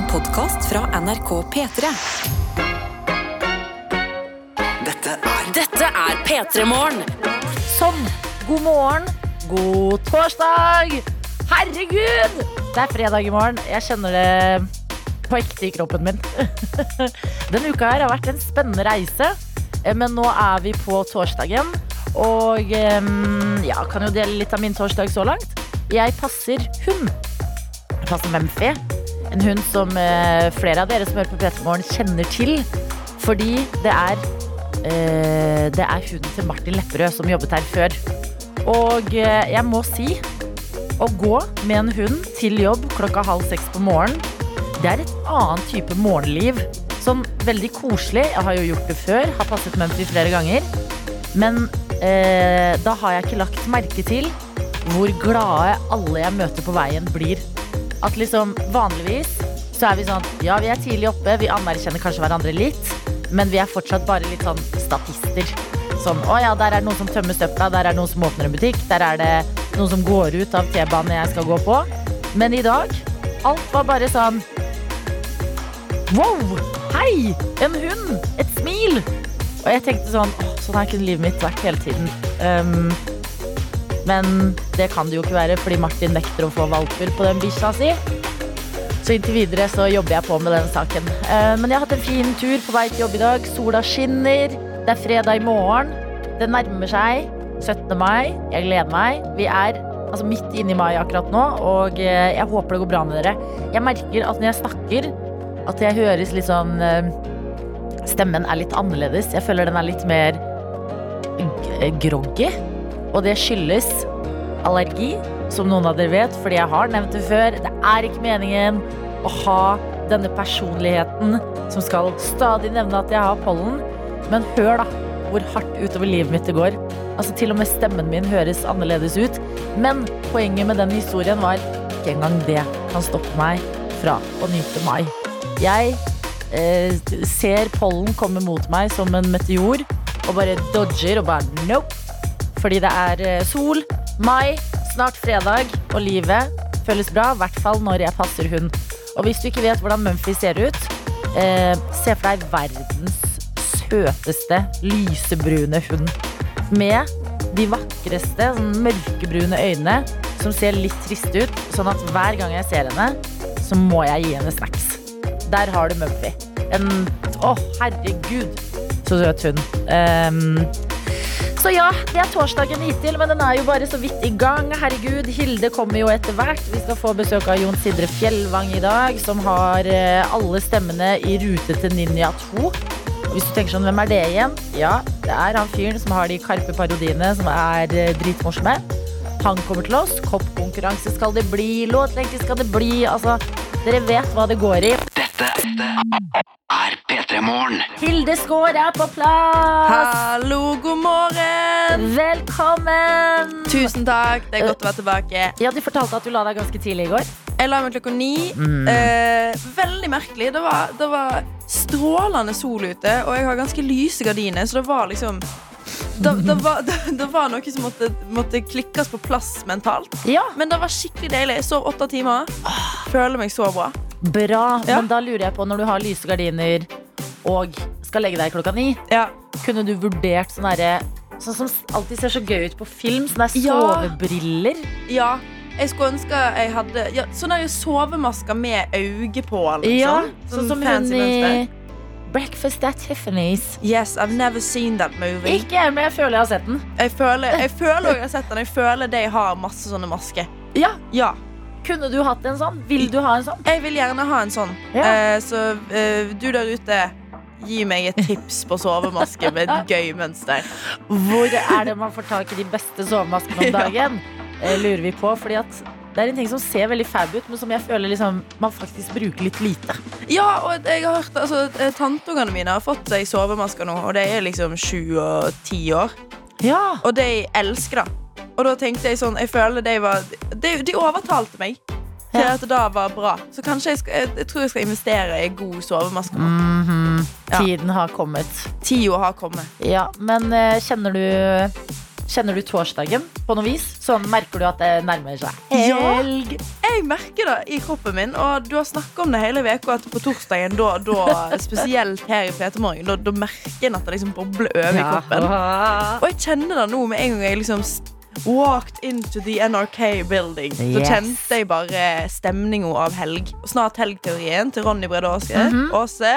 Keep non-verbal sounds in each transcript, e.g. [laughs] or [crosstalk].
En podkast fra NRK P3. Dette er Dette er P3 Morgen. Sånn. God morgen. God torsdag. Herregud! Det er fredag i morgen. Jeg kjenner det på ekte i kroppen min. [laughs] Denne uka her har vært en spennende reise, eh, men nå er vi på torsdagen. Og em, ja, kan jo dele litt av min torsdag så langt. Jeg passer hund. Jeg passer Mumphy. En hund som eh, flere av dere som hører på P3 kjenner til. Fordi det er Eh, det er hunden til Martin Lepperød som jobbet her før. Og eh, jeg må si å gå med en hund til jobb klokka halv seks på morgenen, det er et annet type morgenliv. Sånn veldig koselig. Jeg har jo gjort det før, har passet Mumphy flere ganger. Men eh, da har jeg ikke lagt merke til hvor glade alle jeg møter på veien, blir. At liksom vanligvis så er vi sånn Ja, vi er tidlig oppe, vi anerkjenner kanskje hverandre litt. Men vi er fortsatt bare litt sånn statister. Sånn, å ja, der er det noen som tømmer søpla, der er noen som åpner en butikk, der er det noen som går ut av T-banen jeg skal gå på. Men i dag, alt var bare sånn Wow! Hei! En hund! Et smil! Og jeg tenkte sånn åh, Sånn her kunne livet mitt vært hele tiden. Um, men det kan det jo ikke være, fordi Martin nekter å få valper på den bikkja si. Så inntil videre så jobber jeg på med den saken. Eh, Men jeg har hatt en fin tur på vei til jobb i dag. Sola skinner. Det er fredag i morgen. Det nærmer seg 17. mai. Jeg gleder meg. Vi er altså, midt inne i mai akkurat nå, og eh, jeg håper det går bra med dere. Jeg merker at når jeg snakker, at jeg høres litt sånn eh, Stemmen er litt annerledes. Jeg føler den er litt mer groggy. Og det skyldes allergi, som noen av dere vet, fordi jeg har nevnt det før. Det er ikke meningen å ha denne personligheten som skal stadig nevne at jeg har pollen. Men hør da hvor hardt utover livet mitt det går. Altså Til og med stemmen min høres annerledes ut. Men poenget med den historien var ikke engang det kan stoppe meg fra å nyte mai. Jeg eh, ser pollen komme mot meg som en meteor og bare dodger og bare nope. Fordi det er eh, sol, mai, snart fredag, og livet føles bra. I hvert fall når jeg passer hund. Og hvis du ikke vet hvordan Mumphy ser ut, eh, se for deg verdens søteste lysebrune hund. Med de vakreste sånn mørkebrune øynene som ser litt triste ut. Sånn at hver gang jeg ser henne, så må jeg gi henne snacks. Der har du Mumphy. En Å, herregud, så søt hund. Ehm, så ja, det er torsdagen hittil, men den er jo bare så vidt i gang. Herregud, Hilde kommer jo etter hvert. Vi skal få besøk av Jon Sindre Fjellvang i dag, som har eh, alle stemmene i rute til Ninja 2. Hvis du tenker sånn, hvem er det igjen? Ja, det er han fyren som har de Karpe-parodiene som er eh, dritmorsomme. Han kommer til oss. Koppkonkurranse skal det bli. Låtlenke skal det bli. Altså, dere vet hva det går i. Dette er P3 Morgen. Hilde Skaar er på plass! Hallo, god morgen! Velkommen! Tusen takk, det er godt å være tilbake. Ja, De fortalte at du la deg ganske tidlig i går. Jeg la meg klokka ni. Mm. Eh, veldig merkelig. Det var, det var strålende sol ute, og jeg har ganske lyse gardiner, så det var liksom det, det, var, det, det var noe som måtte, måtte klikkes på plass mentalt. Ja, Men det var skikkelig deilig. Jeg sov åtte timer. Føler meg så bra. Bra. Ja. Men da lurer jeg på, når du har lyse gardiner og skal legge deg klokka ni, Ja. kunne du vurdert sånn herre Sånn som alltid ser så gøy ut på film. Sånne der sovebriller. ja. Jeg skulle ønske jeg hadde ja, Sånne sovemasker med øye på. Liksom. Ja, sånn som hun i. Breakfast at Tiffany's. Yes, I've never seen that movie. Ikke jeg, men jeg føler jeg har sett den. Jeg føler jeg føler jeg har sett den. Jeg føler de har masse sånne masker. Ja, Ja. Kunne du hatt en sånn? Vil du ha en sånn? Jeg vil gjerne ha en sånn. Ja. Eh, så eh, du der ute, gi meg et tips på sovemaske med et [laughs] gøy mønster. Hvor er det man får tak i de beste sovemaskene om [laughs] dagen? Eh, lurer vi på, fordi at det er en ting som ser veldig fab ut, men som jeg føler liksom, man faktisk bruker litt lite. Ja, og jeg har hørt altså, eh, Tanteungene mine har fått seg sovemasker nå, og de er liksom sju og ti år. Ja, Og de elsker det. Og da tenkte jeg sånn Jeg føler de var De, de overtalte meg til Ja. at det da var bra. Så kanskje jeg, skal, jeg, jeg tror jeg skal investere i god sovemaske nå. -hmm. Ja. Tiden har kommet. Tida har kommet. Ja, men eh, kjenner du Kjenner du torsdagen på noe vis? Sånn merker du at det nærmer seg Ja. Jeg merker det i kroppen min, og du har snakka om det hele uka. At på torsdagen, da, da spesielt her i PT Morgen, da, da merker en at det liksom bobler over i kroppen. Og jeg kjenner det nå med en gang jeg liksom walked into the NRK building. Så Yes. kjente jeg bare stemninga av helg. Og snart helgteorien til Ronny Brede Aase. Mhm. Aase.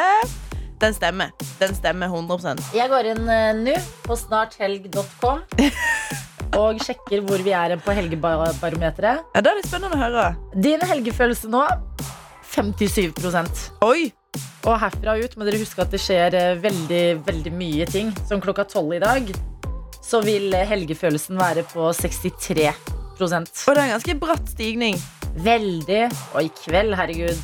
Den stemmer. Den stemmer 100% Jeg går inn uh, nå på snarthelg.com [laughs] og sjekker hvor vi er på helgebarometeret. Ja, Det er litt spennende å høre. Din helgefølelse nå 57% Oi! Og herfra ut må dere huske at det skjer eh, veldig, veldig mye ting. Som klokka tolv i dag, så vil eh, helgefølelsen være på 63% Og det er en ganske bratt stigning. Veldig. Og i kveld, herregud,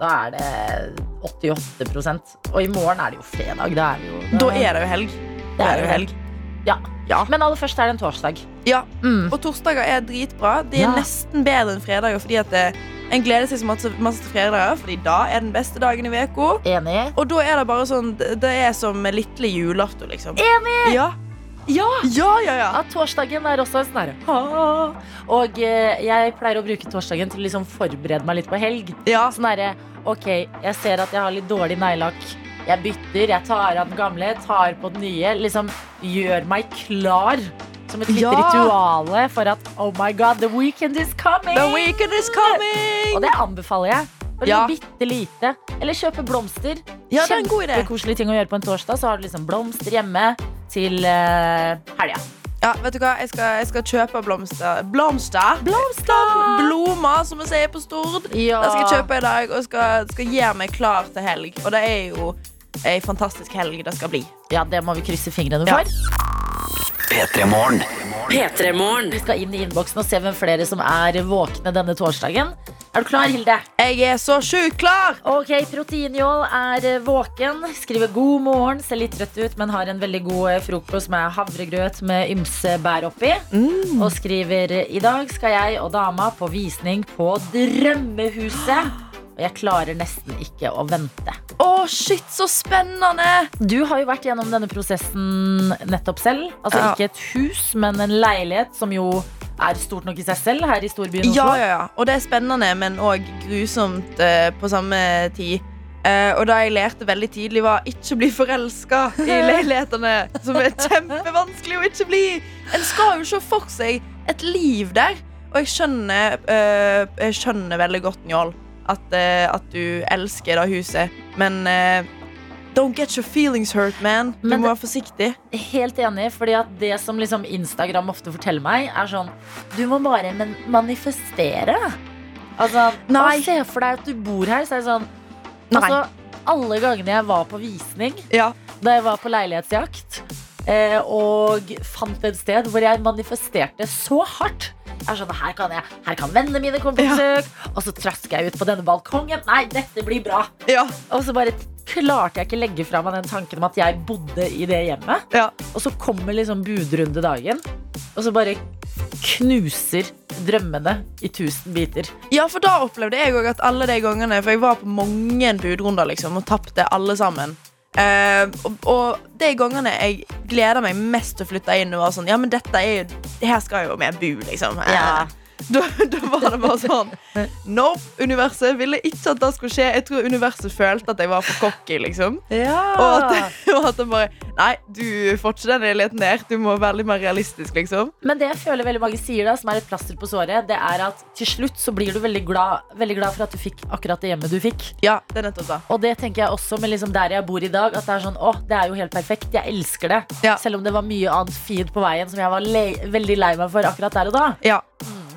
da er det 88 Og i morgen er det jo fredag. Da er det jo, Da er det jo helg. Det er det jo helg. Ja. Ja. Men aller først er det en torsdag. Ja, Mm. Og torsdager er dritbra. De er Ja. nesten bedre enn fredager. Fordi at det, En gleder seg så masse, til fredager, Fordi da er den beste dagen i uka. Og da er det bare sånn Det det er som lille julaften, liksom. Enig! Ja. Ja! ja, ja, ja. At torsdagen er også en sånn herre Og eh, jeg pleier å bruke torsdagen til å liksom forberede meg litt på helg. ja. Sånn herre Ok, jeg ser at jeg har litt dårlig neglelakk. Jeg bytter, jeg tar av den gamle, tar på den nye. Liksom gjør meg klar som et lite Ja. rituale for at oh my god, the weekend is coming! The weekend is coming! Og det anbefaler jeg. Bare Ja. bitte lite. Eller kjøpe blomster. Ja. Kjempekoselige ting å gjøre på en torsdag. Så har du liksom blomster hjemme til uh, helga. Ja, vet du hva? Jeg skal, jeg skal kjøpe blomster. Blomster? Blomster! Blomer, som vi sier på Stord. Ja. Det skal jeg kjøpe i dag og skal, skal gjøre meg klar til helg. Og det er jo ei fantastisk helg det skal bli. ja, det må vi krysse fingrene for. P3 Morgen. P3morgen. Vi skal inn i innboksen og se hvem flere som er våkne denne torsdagen. Er du klar, Hilde? Jeg er så sjukt klar! Ok, Proteinjål er eh, våken. Skriver god morgen, ser litt trøtt ut, men har en veldig god eh, frokost med havregrøt med ymse bær oppi. Og skriver i dag skal jeg og dama på visning på Drømmehuset. Og jeg klarer nesten ikke å vente. Å, shit, så spennende! Du har jo vært gjennom denne prosessen nettopp selv. Altså Ja. ikke et hus, men en leilighet som jo er stort nok i seg selv her i storbyen Oslo. Ja, ja, ja. Og det er spennende, men òg grusomt uh, på samme tid. Uh, og da jeg lærte veldig tidlig, var ikke bli forelska i [laughs] leilighetene. Som er kjempevanskelig å ikke bli. En skal jo se for seg et liv der. Og jeg skjønner, uh, jeg skjønner veldig godt, Njål, at, eh, at du elsker det huset. Men eh, don't get your feelings hurt, man. Du Men må være forsiktig. Helt enig, fordi det som liksom Instagram ofte forteller meg, er sånn Du må bare manifestere. Altså, Nei. Se for deg at du bor her, så er det sånn. Altså, alle gangene jeg var på visning, Ja. da jeg var på leilighetsjakt, eh, og fant et sted hvor jeg manifesterte så hardt er sånn, her kan, jeg, her kan vennene mine komme på Ja. og så trasker jeg ut på denne balkongen. Nei, dette blir bra. Ja. Og så bare klarte jeg ikke legge fra meg den tanken om at jeg bodde i det hjemmet. Ja. Og så kommer liksom budrundedagen, og så bare knuser drømmene i tusen biter. Ja, for da opplevde jeg òg at alle de gangene For jeg var på mange budrunder liksom, og tapte alle sammen. Eh, og, og de gangene jeg gleder meg mest til å flytte inn, og var sånn Ja, men dette er jo Her skal jo vi bo, liksom. Ja, Ja. [laughs] da, da var det bare sånn Nope. Universet ville ikke at det skulle skje. Jeg tror universet følte at jeg var for cocky, liksom. Og at, [laughs] og at det bare Nei, du får ikke den leiligheten der. Du må være litt mer realistisk, liksom. Men det jeg føler veldig mange sier, da, som er et plaster på såret, det er at til slutt så blir du veldig glad, veldig glad for at du fikk akkurat det hjemmet du fikk. Ja, det er nettopp da. Og det tenker jeg også med liksom der jeg bor i dag. At det er sånn, åh, det er jo helt perfekt. Jeg elsker det. Ja. Selv om det var mye annet fint på veien som jeg var veldig lei meg for akkurat der og da. Ja.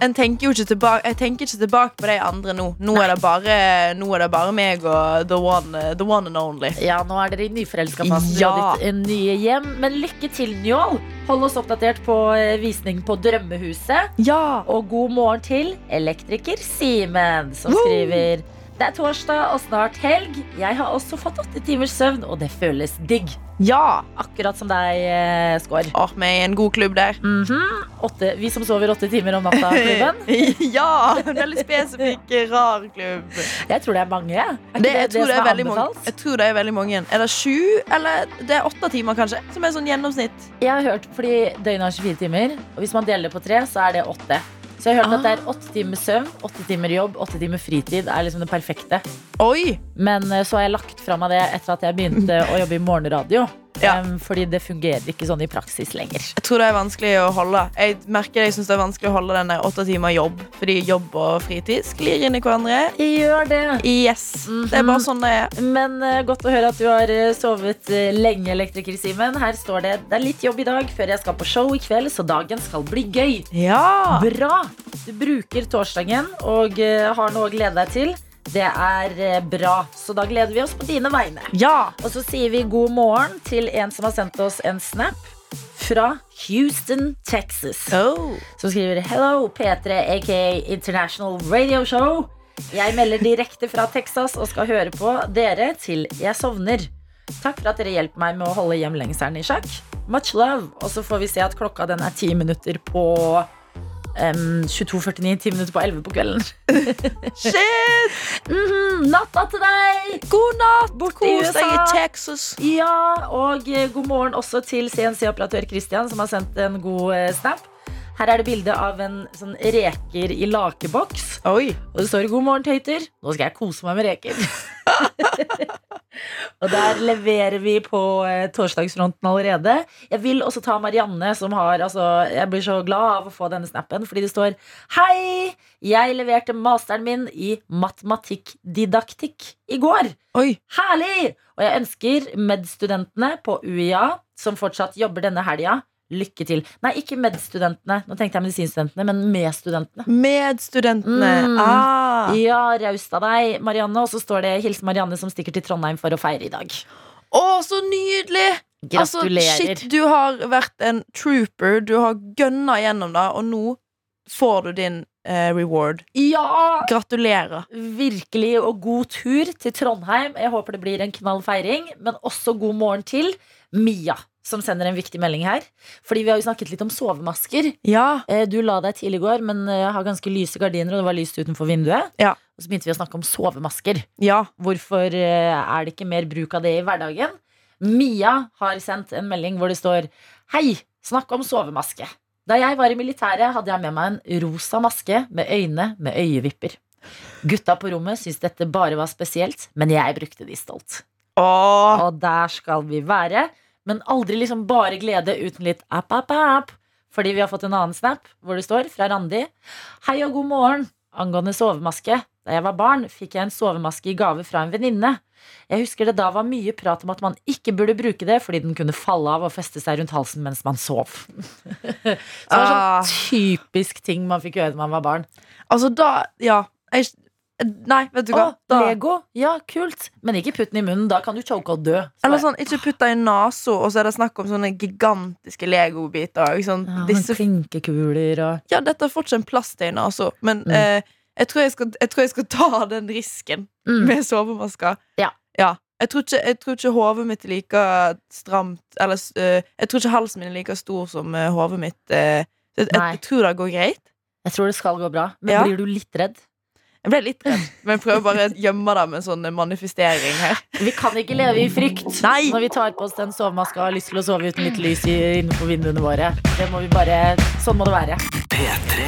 En tenker ikke tilbake, jeg tenker ikke tilbake på de andre nå. Nå er, det bare, nå er det bare meg og the one, the one and only. Ja, nå er dere i nyforelska-fasen. Ja. Ja. ditt eh, nye hjem. Men lykke til, Njål. Hold oss oppdatert på eh, visning på Drømmehuset. Ja. Og god morgen til elektriker Simen, som skriver Det er torsdag og snart helg. Jeg har også fått åtte timers søvn, og det føles digg. Ja. Akkurat som deg, eh, Skår. Åh, vi er en god klubb der. Mhm. Åtte- Vi som sover åtte timer om natta, klubben. [laughs] ja! En veldig spesifikk, rar klubb. Jeg tror det er mange. Er Det, jeg, tror det er veldig mange. jeg tror det er veldig mange. Er det sju, eller det er åtte timer, kanskje? Som er sånn gjennomsnitt. Jeg har hørt, fordi døgnet har 24 timer, og hvis man deler på tre, så er det åtte. Så jeg har hørt at det er åtte timer søvn, åtte timer jobb, åtte timer fritid er liksom det perfekte. Oi! Men eh, så har jeg lagt fra meg det etter at jeg begynte å jobbe i morgenradio. Ja. Um, fordi det fungerer ikke sånn i praksis lenger. Jeg tror det er vanskelig å holde. Jeg merker jeg synes det er vanskelig å holde den åtte timer jobb. Fordi jobb og fritid sklir inn i hverandre. Gjør det. Yes. Det er bare sånn det er. Men uh, godt å høre at du har eh, sovet eh, lenge, elektriker-Simen. Her står det det er litt jobb i dag før jeg skal på show i kveld, så dagen skal bli gøy. Ja. Bra! Du bruker torsdagen og uh, har noe å glede deg til. Det er eh, bra. Så da gleder vi oss på dine vegne. Ja. Og så sier vi god morgen til en som har sendt oss en snap fra Houston, Texas. Oh. Som skriver Hello, P3, aka International Radio Show. Jeg melder direkte fra Texas og skal høre på dere til jeg sovner. Takk for at dere hjelper meg med å holde hjemlengselen i sjakk. Much love. Og så får vi se at klokka den er ti minutter på em, 22.49. Ti minutter på 11 på kvelden. [laughs] Shit! Mhm, natta til deg! God natt! Borte i Kos deg i Texas. Ja, og eh, god morgen også til CNC-operatør Christian, som har sendt en god eh, snap. Her er det bilde av en sånn reker i lakeboks. Oi. Og det står 'God morgen, tøyter'. Nå skal jeg kose meg med reker. [laughs] og der leverer vi på eh, torsdagsfronten allerede. Jeg vil også ta Marianne, som har altså, Jeg blir så glad av å få denne snappen, fordi det står Hei! Jeg leverte masteren min i matematikkdidaktikk i går. Oi. Herlig! Og jeg ønsker medstudentene på UiA, som fortsatt jobber denne helga, lykke til. Nei, ikke medstudentene. Nå tenkte jeg medisinstudentene, men med studentene Mm. Ah. Ja, raust av deg, Marianne. Og så står det 'Hilse Marianne som stikker til Trondheim for å feire i dag'. Å, så nydelig! Altså, Gratulerer. shit, du har vært en trooper. Du har gønna gjennom det, og nå får du din eh, reward. ja! Gratulerer. Virkelig, og god tur til Trondheim. Jeg håper det blir en knall feiring. Men også god morgen til Mia, som sender en viktig melding her. Fordi vi har jo snakket litt om sovemasker. Ja. Eh, Du la deg tidlig i går, men jeg har ganske lyse gardiner, og det var lyst utenfor vinduet. Ja. Og så begynte vi å snakke om sovemasker. Ja. Hvorfor eh, er det ikke mer bruk av det i hverdagen? Mia har sendt en melding hvor det står Hei, snakk om sovemaske. Da jeg var i militæret, hadde jeg med meg en rosa maske med øyne med øyevipper. Gutta på rommet syntes dette bare var spesielt, men jeg brukte de stolt. Åh. Og der skal vi være. Men aldri liksom bare glede uten litt app, app, app. Fordi vi har fått en annen snap hvor det står fra Randi. Hei og god morgen. Angående sovemaske. Da jeg var barn, fikk jeg en sovemaske i gave fra en venninne. Jeg husker det da var mye prat om at man ikke burde bruke det fordi den kunne falle av og feste seg rundt halsen mens man sov. [laughs] Så det var Ah. sånn typisk ting man fikk gjøre da man var barn. Altså, da Ja. Jeg, nei, vet du hva. Å, Da, Lego! Ja, kult. Men ikke putt den i munnen. Da kan du choke og dø. Så eller bare- sånn, ikke putt deg i nesa, og så er det snakk om sånne gigantiske legobiter. ikke sant? Ja, Disse klinkekuler og Ja, dette får ikke en plass til i nesa, men Mm. eh, jeg, tror jeg, skal, jeg tror jeg skal ta den risken Mm. med sovemasker. Ja. ja. Jeg tror ikke, jeg tror ikke hodet mitt er like stramt Eller eh, jeg tror ikke halsen min er like stor som eh, hodet mitt. eh, så jeg, jeg, Nei. jeg tror det går greit. Jeg tror det skal gå bra. Men Ja. blir du litt redd? Jeg ble litt redd, men prøver bare å gjemme det med en sånn manifestering her. Vi kan ikke leve i frykt Nei. når vi tar på oss den sovemaska og har lyst til å sove uten litt lys i- innenfor vinduene våre. Det må vi bare, Sånn må det være. P3.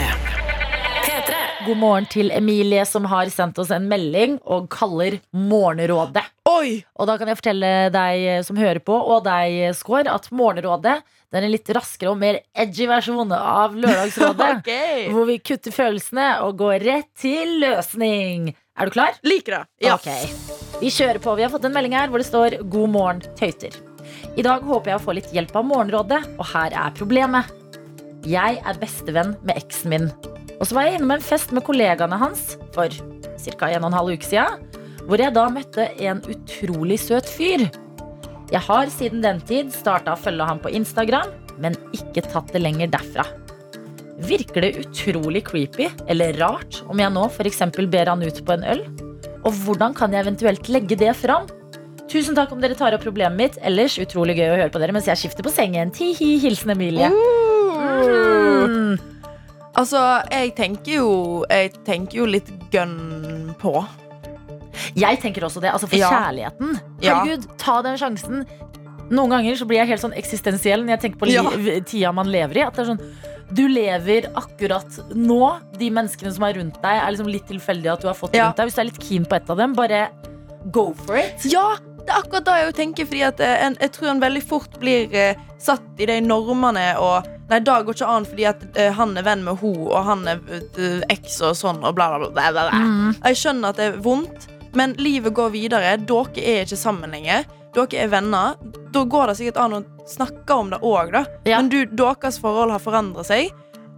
P3. God morgen til Emilie, som har sendt oss en melding og kaller Morgenrådet. Oi! Og da kan jeg fortelle deg som hører på, og deg, Skår, at Morgenrådet det er en litt raskere og mer edgy versjon av Lørdagsrådet. [laughs] okay. Hvor vi kutter følelsene og går rett til løsning. Er du klar? Liker det. Ja. Ok, Vi kjører på. Vi har fått en melding her hvor det står 'God morgen, tøyter'. I dag håper jeg å få litt hjelp av Morgenrådet, og her er problemet. Jeg er bestevenn med eksen min. Og så var jeg innom en fest med kollegaene hans for ca. en og en halv uke siden. Hvor jeg da møtte en utrolig søt fyr. Jeg har siden den tid starta å følge ham på Instagram, men ikke tatt det lenger derfra. Virker det utrolig creepy eller rart om jeg nå f.eks. ber han ut på en øl? Og hvordan kan jeg eventuelt legge det fram? Tusen takk om dere tar opp problemet mitt. Ellers utrolig gøy å høre på dere mens jeg skifter på sengen. Tihi, hilsen Emilie. Mm. Altså, jeg tenker jo Jeg tenker jo litt gun på. Jeg tenker også det. Altså for Ja. kjærligheten. Ja. Herregud, ta den sjansen. Noen ganger så blir jeg helt sånn eksistensiell når jeg tenker på Ja. tida man lever i. At det er sånn du lever akkurat nå. De menneskene som er rundt deg, er liksom litt tilfeldige at du har fått Ja. rundt deg. Hvis du er litt keen på et av dem, bare go for it. Ja, det er akkurat da jeg tenker. Fordi eh, en, jeg tror en veldig fort blir eh, satt i de normene og Nei, det går ikke an fordi at eh, han er venn med ho og han er eh, eks og sånn og bla, bla, bla. bla, bla. Mm. Jeg skjønner at det er vondt, men livet går videre. Dere er ikke sammen lenger. Dere er venner. Da går det sikkert an å snakke om det òg, da. Ja. Men du, deres forhold har forandra seg,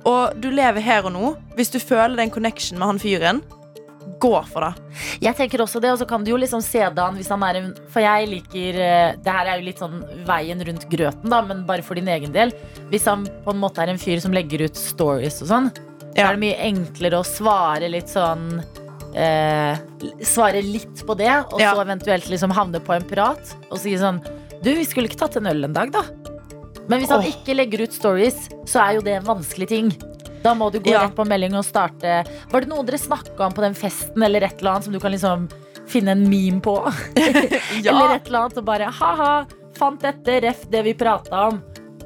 og du lever her og nå. Hvis du føler den connection med han fyren, gå for det. Jeg tenker også det, og så kan du jo liksom se det an hvis han er en For jeg liker eh, Det her er jo litt sånn veien rundt grøten, da, men bare for din egen del. Hvis han på en måte er en fyr som legger ut stories og sånn, så er det mye enklere å svare litt sånn eh, Svare litt på det, og Ja. så eventuelt liksom havne på en prat og si sånn Du, vi skulle ikke tatt en øl en dag, da? Men hvis han Åh. ikke legger ut stories, så er jo det en vanskelig ting. Da må du gå Ja. rett på melding og starte Var det noe dere snakka om på den festen, eller et eller annet som du kan liksom finne en meme på? [laughs] Eller et eller annet og bare ha-ha, fant dette, ref det vi prata om.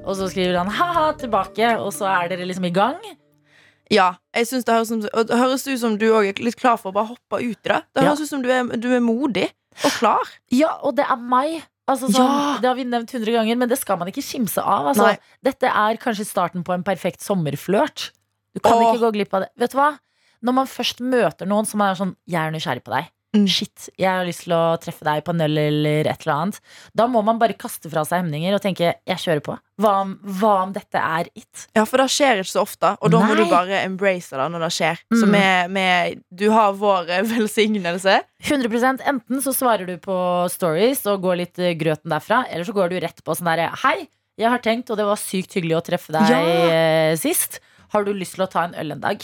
Og så skriver han ha-ha tilbake, og så er dere liksom i gang. Ja, jeg synes det høres, som, det høres ut som du òg er litt klar for å bare hoppe ut i det. Det høres ut som du er, du er modig og klar. Ja, og det er meg. Altså, sånn, Ja. Det har vi nevnt hundre ganger, men det skal man ikke kimse av. Altså. Dette er kanskje starten på en perfekt sommerflørt. Du kan Åh. ikke gå glipp av det. Vet du hva? Når man først møter noen som er sånn Jeg er nysgjerrig på deg. Mm. Shit, jeg har lyst til å treffe deg på en øl eller et eller annet. Da må man bare kaste fra seg hemninger og tenke jeg kjører på. Hva om, hva om dette er it? Ja, for det skjer ikke så ofte, og da må du bare embrace det når det skjer. Så Mm. med, med, du har vår eh, velsignelse. 100% Enten så svarer du på stories og går litt eh, grøten derfra, eller så går du rett på sånn derre Hei, jeg har tenkt, og det var sykt hyggelig å treffe deg Ja. eh, sist. Har du lyst til å ta en øl en dag?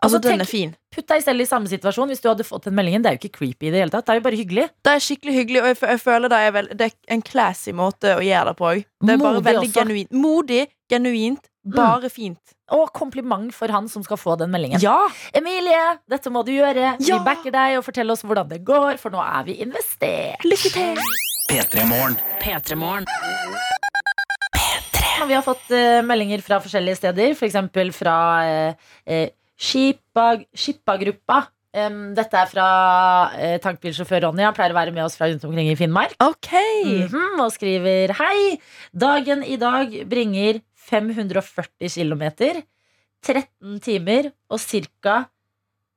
Altså, Altså, den er fin. Putt deg selv i samme situasjon hvis du hadde fått den meldingen. Det er jo ikke creepy i det hele tatt. Det er jo bare hyggelig. Det er skikkelig hyggelig, og jeg, jeg føler det er, vel, det er en classy måte å gjøre det på òg. Det er bare Modig veldig også. genuint. Modig, genuint, bare fint. Og kompliment for han som skal få den meldingen. Ja! Emilie, dette må du gjøre. Ja. Vi backer deg og fortell oss hvordan det går, for nå er vi investert. Lykke til! P3 Morgen. P3morgen. Vi har fått uh, meldinger fra forskjellige steder, f.eks. fra uh, Skipa- Skippa-gruppa. Em, dette er fra uh, tankbilsjåfør Ronny. Han pleier å være med oss fra rundt omkring i Finnmark. OK. -hmm, og skriver Hei, dagen i dag bringer 540 km 13 timer og ca.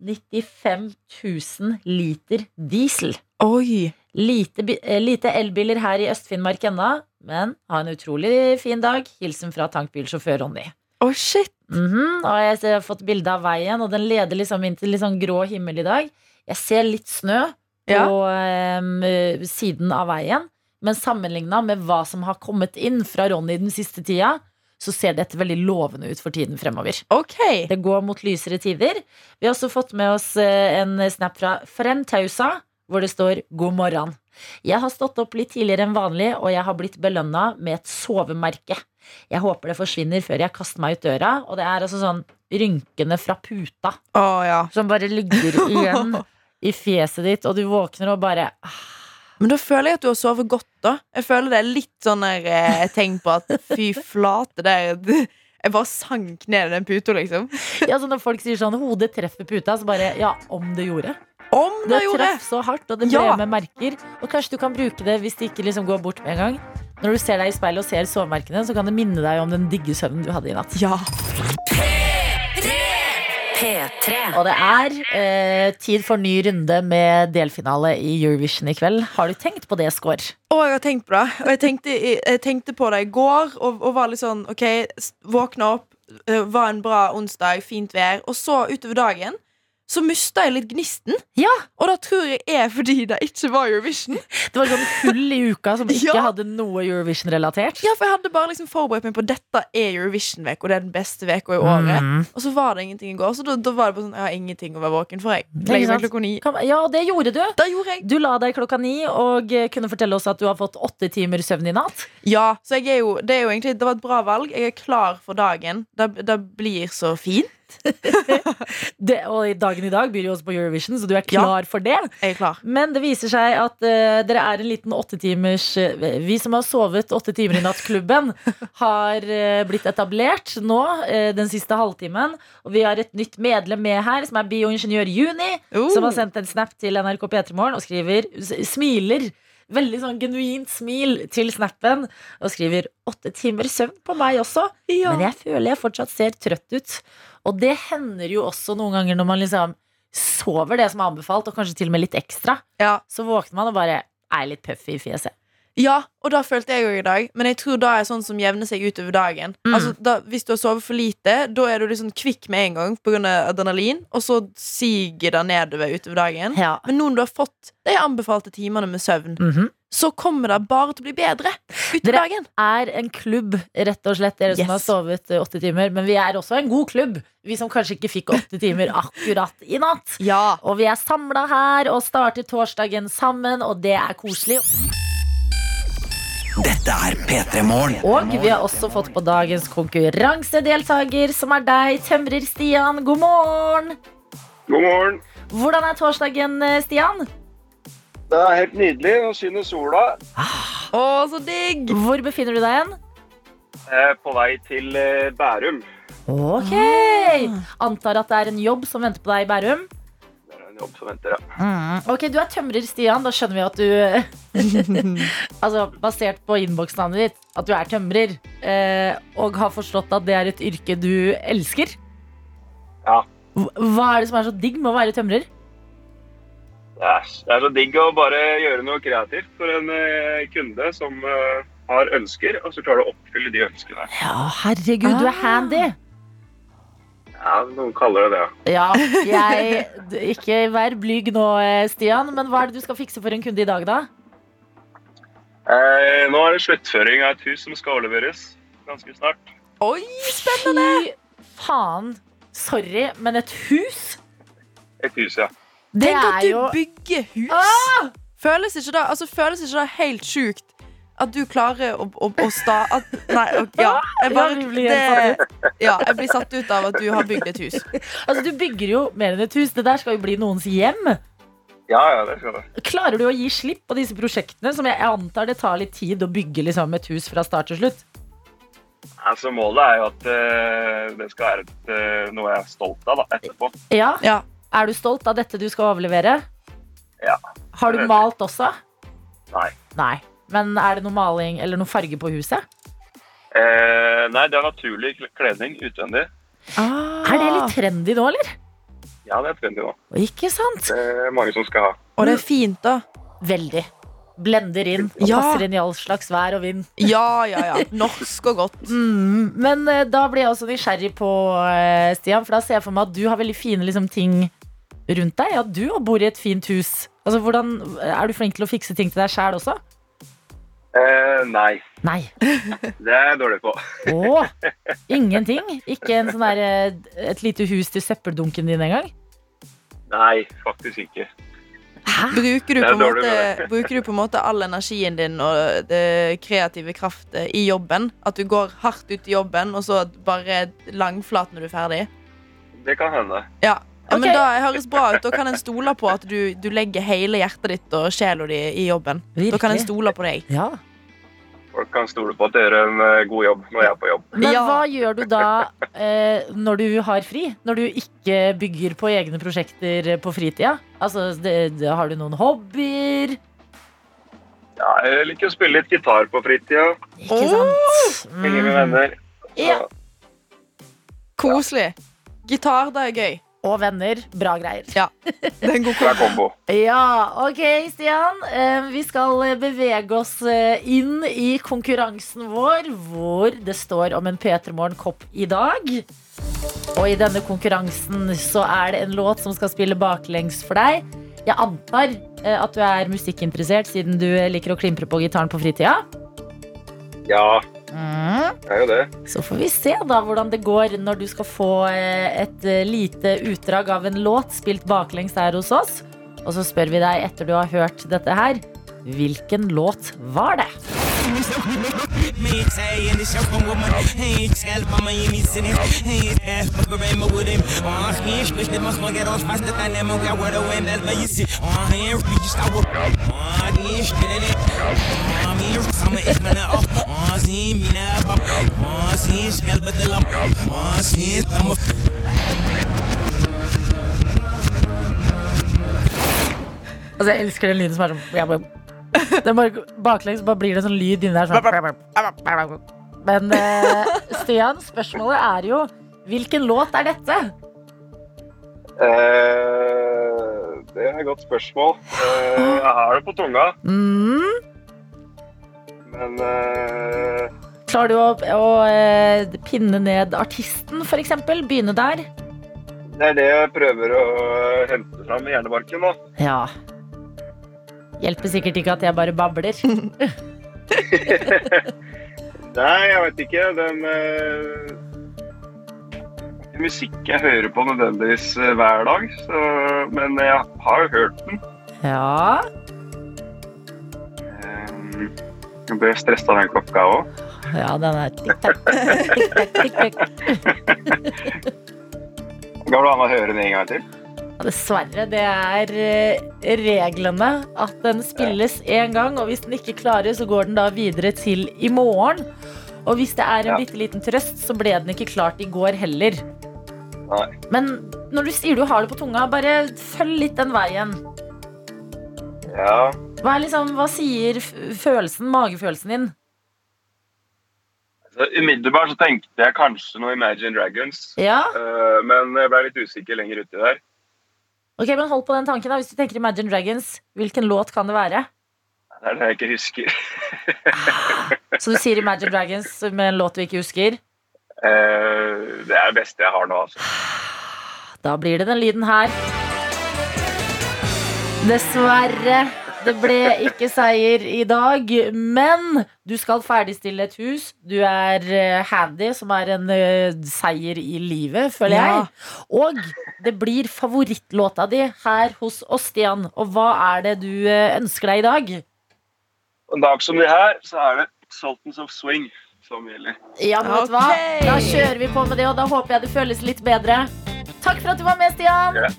95 000 liter diesel Oi. Lite, eh, lite elbiler her i Øst-Finnmark ennå, men ha en utrolig fin dag. Hilsen fra tankbilsjåfør Ronny. Å, shit. Mhm, og jeg har fått bilde av veien, og den leder liksom inn til litt sånn grå himmel i dag. Jeg ser litt snø på Ja. em, siden av veien, men sammenligna med hva som har kommet inn fra Ronny den siste tida, så ser dette veldig lovende ut for tiden fremover. Okay. Det går mot lysere tider. Vi har også fått med oss eh, en snap fra Frentausa, hvor det står 'God morgen'. Jeg har stått opp litt tidligere enn vanlig, og jeg har blitt belønna med et sovemerke. Jeg håper det forsvinner før jeg kaster meg ut døra, og det er altså sånn rynkene fra puta Å, ja. som bare ligger [laughs] igjen i fjeset ditt, og du våkner og bare ah, Men da føler jeg at du har sovet godt, da. Jeg føler det er litt sånn der, eh, tegn på at fy flate, det Jeg bare sank ned i den puta, liksom. Ja, så når folk sier sånn 'hodet treffer puta', så bare Ja, om det gjorde. Om Det det gjorde! traff så hardt, og det ble Ja. med merker. Og kanskje du kan bruke det hvis det ikke liksom går bort med en gang. Når du ser deg i speilet og ser sovemerkene, så kan det minne deg om den digge søvnen du hadde i natt. Ja. P3. Og det er eh, tid for ny runde med delfinale i Eurovision i kveld. Har du tenkt på det, Skår? Å, jeg har tenkt på det. Og jeg tenkte, jeg tenkte på det i går, og, og var litt sånn OK, våkna opp, eh, var en bra onsdag, fint vær. Og så utover dagen så mista jeg litt gnisten. Ja. Og da tror jeg er fordi det ikke var Eurovision. Det var sånn hull i uka som ikke [laughs] Ja. hadde noe Eurovision-relatert. Ja, for jeg hadde bare liksom forberedt meg på dette er Eurovision-uka, det er den beste uka i året. Mm. Og så var det ingenting i går, så da, da var det bare sånn Jeg har ingenting å være våken for, jeg. Legger meg klokka ni. Ja, og det gjorde du. Da gjorde jeg. Du la deg klokka ni og eh, kunne fortelle oss at du har fått åtte timer søvn i natt. Ja, så jeg er jo, det er jo egentlig Det var et bra valg. Jeg er klar for dagen. Det, det blir så fint. [laughs] Det, og dagen i dag byr jo også på Eurovision, så du er klar for det. Klar. Men det viser seg at uh, dere er en liten åttetimers uh, Vi som har sovet åtte timer i natt-klubben, [laughs] har uh, blitt etablert nå uh, den siste halvtimen. Og vi har et nytt medlem med her, som er bioingeniør Juni, Oh. som har sendt en snap til NRK P3 Morgen og skriver Smiler. Veldig sånn genuint smil til snappen og skriver åtte timer søvn på meg også. Ja. Men jeg føler jeg fortsatt ser trøtt ut. Og det hender jo også noen ganger når man liksom sover det som er anbefalt, og kanskje til og med litt ekstra. Ja. Så våkner man og bare er litt puffy i fjeset. Ja, og da følte jeg jo i dag. Men jeg tror da er sånn som jevner seg utover dagen. Mm. Altså, da, Hvis du har sovet for lite, da er du liksom kvikk med en gang pga. adrenalin, og så siger det nedover utover dagen. Ja. Men nå når du har fått de anbefalte timene med søvn, Mhm. så kommer det bare til å bli bedre utover Dere- Er en klubb, rett og slett, dere som har sovet eh, åtte timer. Men vi er også en god klubb. Vi som kanskje ikke fikk åtte timer [laughs] akkurat i natt. Ja. Og vi er samla her og starter torsdagen sammen, og det er koselig. Dette er P3 Morgen. Og vi har også fått på dagens konkurransedeltaker, som er deg, tømrer Stian. God morgen! God morgen. Hvordan er torsdagen, eh, Stian? Det er helt nydelig. Nå skinner sola. Å, så digg! Hvor befinner du deg hen? Er på vei til eh, Bærum. Ok! Antar at det er en jobb som venter på deg i Bærum. En jobb som venter, ja. Mm. Ok, du er tømrer, Stian. Da skjønner vi at du [laughs] Altså, basert på innboksnavnet ditt, at du er tømrer. Eh, og har forstått at det er et yrke du elsker. Ja. Hva er det som er så digg med å være tømrer? Det er, det er så digg å bare gjøre noe kreativt for en eh, kunde som eh, har ønsker, og så klarer du å oppfylle de ønskene. Ja, herregud, du er Ah. handy. Ja, noen kaller det det. Ja, jeg Ikke vær blyg nå, eh, Stian, men hva er det du skal fikse for en kunde i dag, da? Eh, nå er det sluttføring av et hus som skal overleveres ganske snart. Oi, spennende! Fy faen. Sorry, men et hus? Et hus, ja. Det Tenk at du jo bygger hus. Ah! Føles ikke det altså, føles ikke det helt sjukt at du klarer å, å, å sta... At, nei, okay, ja. Jeg, bare, det, ja, jeg blir satt ut av at du har bygd et hus. Altså, Du bygger jo mer enn et hus. Det der skal jo bli noens hjem. Ja, ja, det skal det. Klarer du å gi slipp på disse prosjektene, som jeg antar det tar litt tid å bygge liksom, et hus fra start til slutt? Altså, målet er jo at uh, det skal være et, uh, noe jeg er stolt av da, etterpå. Ja. Ja. Er du stolt av dette du skal overlevere? Ja. Har du malt også? Nei. Nei. Men er det noe maling eller noe farge på huset? Eh, nei, det er naturlig kledning utvendig. Er det litt trendy nå, eller? Ja, det er trendy nå. Ikke sant? Det er mange som skal ha. Og det er fint, da. Veldig. Blender inn og Ja. passer inn i all slags vær og vind. Ja, ja, ja. Norsk og godt. [laughs] Mm, men eh, da blir jeg også nysgjerrig på, eh, Stian, for da ser jeg for meg at du har veldig fine liksom, ting rundt deg. Ja, du bor i et fint hus. Altså, hvordan, er du flink til å fikse ting til deg sjæl også? Eh, nei, Nei. [laughs] det er jeg dårlig på. Å, ingenting? Ikke en sånn der, eh, et lite hus til søppeldunken din engang? Nei, faktisk ikke. Bruker du, måte, bruker du på en måte all energien din og det kreative kraftet i jobben? At du går hardt ut i jobben, og så bare langflat når du er ferdig? Det kan hende. Ja. Ja men men da høres bra ut. Da kan en stole på at du, du legger hele hjertet ditt og sjela di i jobben. Da kan en stole på deg. Ja. Folk kan stole på at jeg gjør en eh, god jobb når jeg er på jobb. Men Ja. hva gjør du da eh, når du har fri? Når du ikke bygger på egne prosjekter på fritida? Altså, det, det, har du noen hobbyer? Ja, jeg liker å spille litt gitar på fritida. Ikke sant? Henge med Mm. venner. Så, Ja. Koselig. Gitar, det er gøy. Og venner. Bra greier. Ja, [laughs] Det er en god kombo. Ja, ok, Stian. Eh, Vi skal eh, bevege oss eh, inn i konkurransen vår, hvor det står om en P3 Morgen-kopp i dag. Og i denne konkurransen så er det en låt som skal spille baklengs for deg. Jeg antar at du er musikkinteressert siden du liker å klimpre på gitaren på fritida. Ja, Mm. Det er jo det. Så får vi se da hvordan det går når du skal få eh, et eh, lite utdrag av en låt spilt baklengs her hos oss. Og så spør vi deg etter du har hørt dette her, hvilken låt var det? Altså, jeg elsker den lyden som er sånn Det bare, bare, Baklengs bare blir det sånn lyd inni der. Sånn. Men uh, Stian, spørsmålet er jo hvilken låt er dette? Uh, det er et godt spørsmål. Uh, jeg har det på tunga, Mm. Men uh... Klarer du å, å uh, pinne ned artisten, f.eks.? Begynne der? det er det jeg prøver å hente fram i hjernebarken. da. Ja. Hjelper sikkert ikke at jeg bare babler. [laughs] Nei, jeg vet ikke. Den uh musikk jeg hører på nødvendigvis eh, hver dag, så, men jeg har jo hørt den. Ja. Eh, jeg ble stressa av den klokka òg. Ja, den er tikk-takk. [laughs] Tikk-takk. Går det an å høre den en gang til? Dessverre, det er eh, reglene at den spilles én gang, og hvis den ikke klarer, så går den da videre til i morgen. Og hvis det er en Ja. bitte liten trøst, så ble den ikke klart i går heller. Nei. Men når du sier du har det på tunga, bare følg litt den veien. Ja, Hva, liksom, hva sier følelsen, magefølelsen din? så Umiddelbart så tenkte jeg kanskje noe Imagine Dragons, Ja, uh, men jeg ble litt usikker lenger uti der. ok, men hold på den tanken da Hvis du tenker Imagine Dragons, hvilken låt kan det være? Det er det jeg ikke husker. Så du sier Imagine Dragons med en låt du ikke husker? Uh, det er det beste jeg har nå, altså. Da blir det den lyden her. Dessverre. Det ble ikke seier i dag, men du skal ferdigstille et hus. Du er eh, handy, som er en eh, seier i livet, føler Ja. jeg. Og det blir favorittlåta di her hos oss, Stian. Og hva er det du eh, ønsker deg i dag? En dag som det her, så er det Sultans of Swing som gjelder. Ja, men vet du hva? Da kjører vi på med det, og da håper jeg det føles litt bedre. Takk for at du var med, Stian. Ja.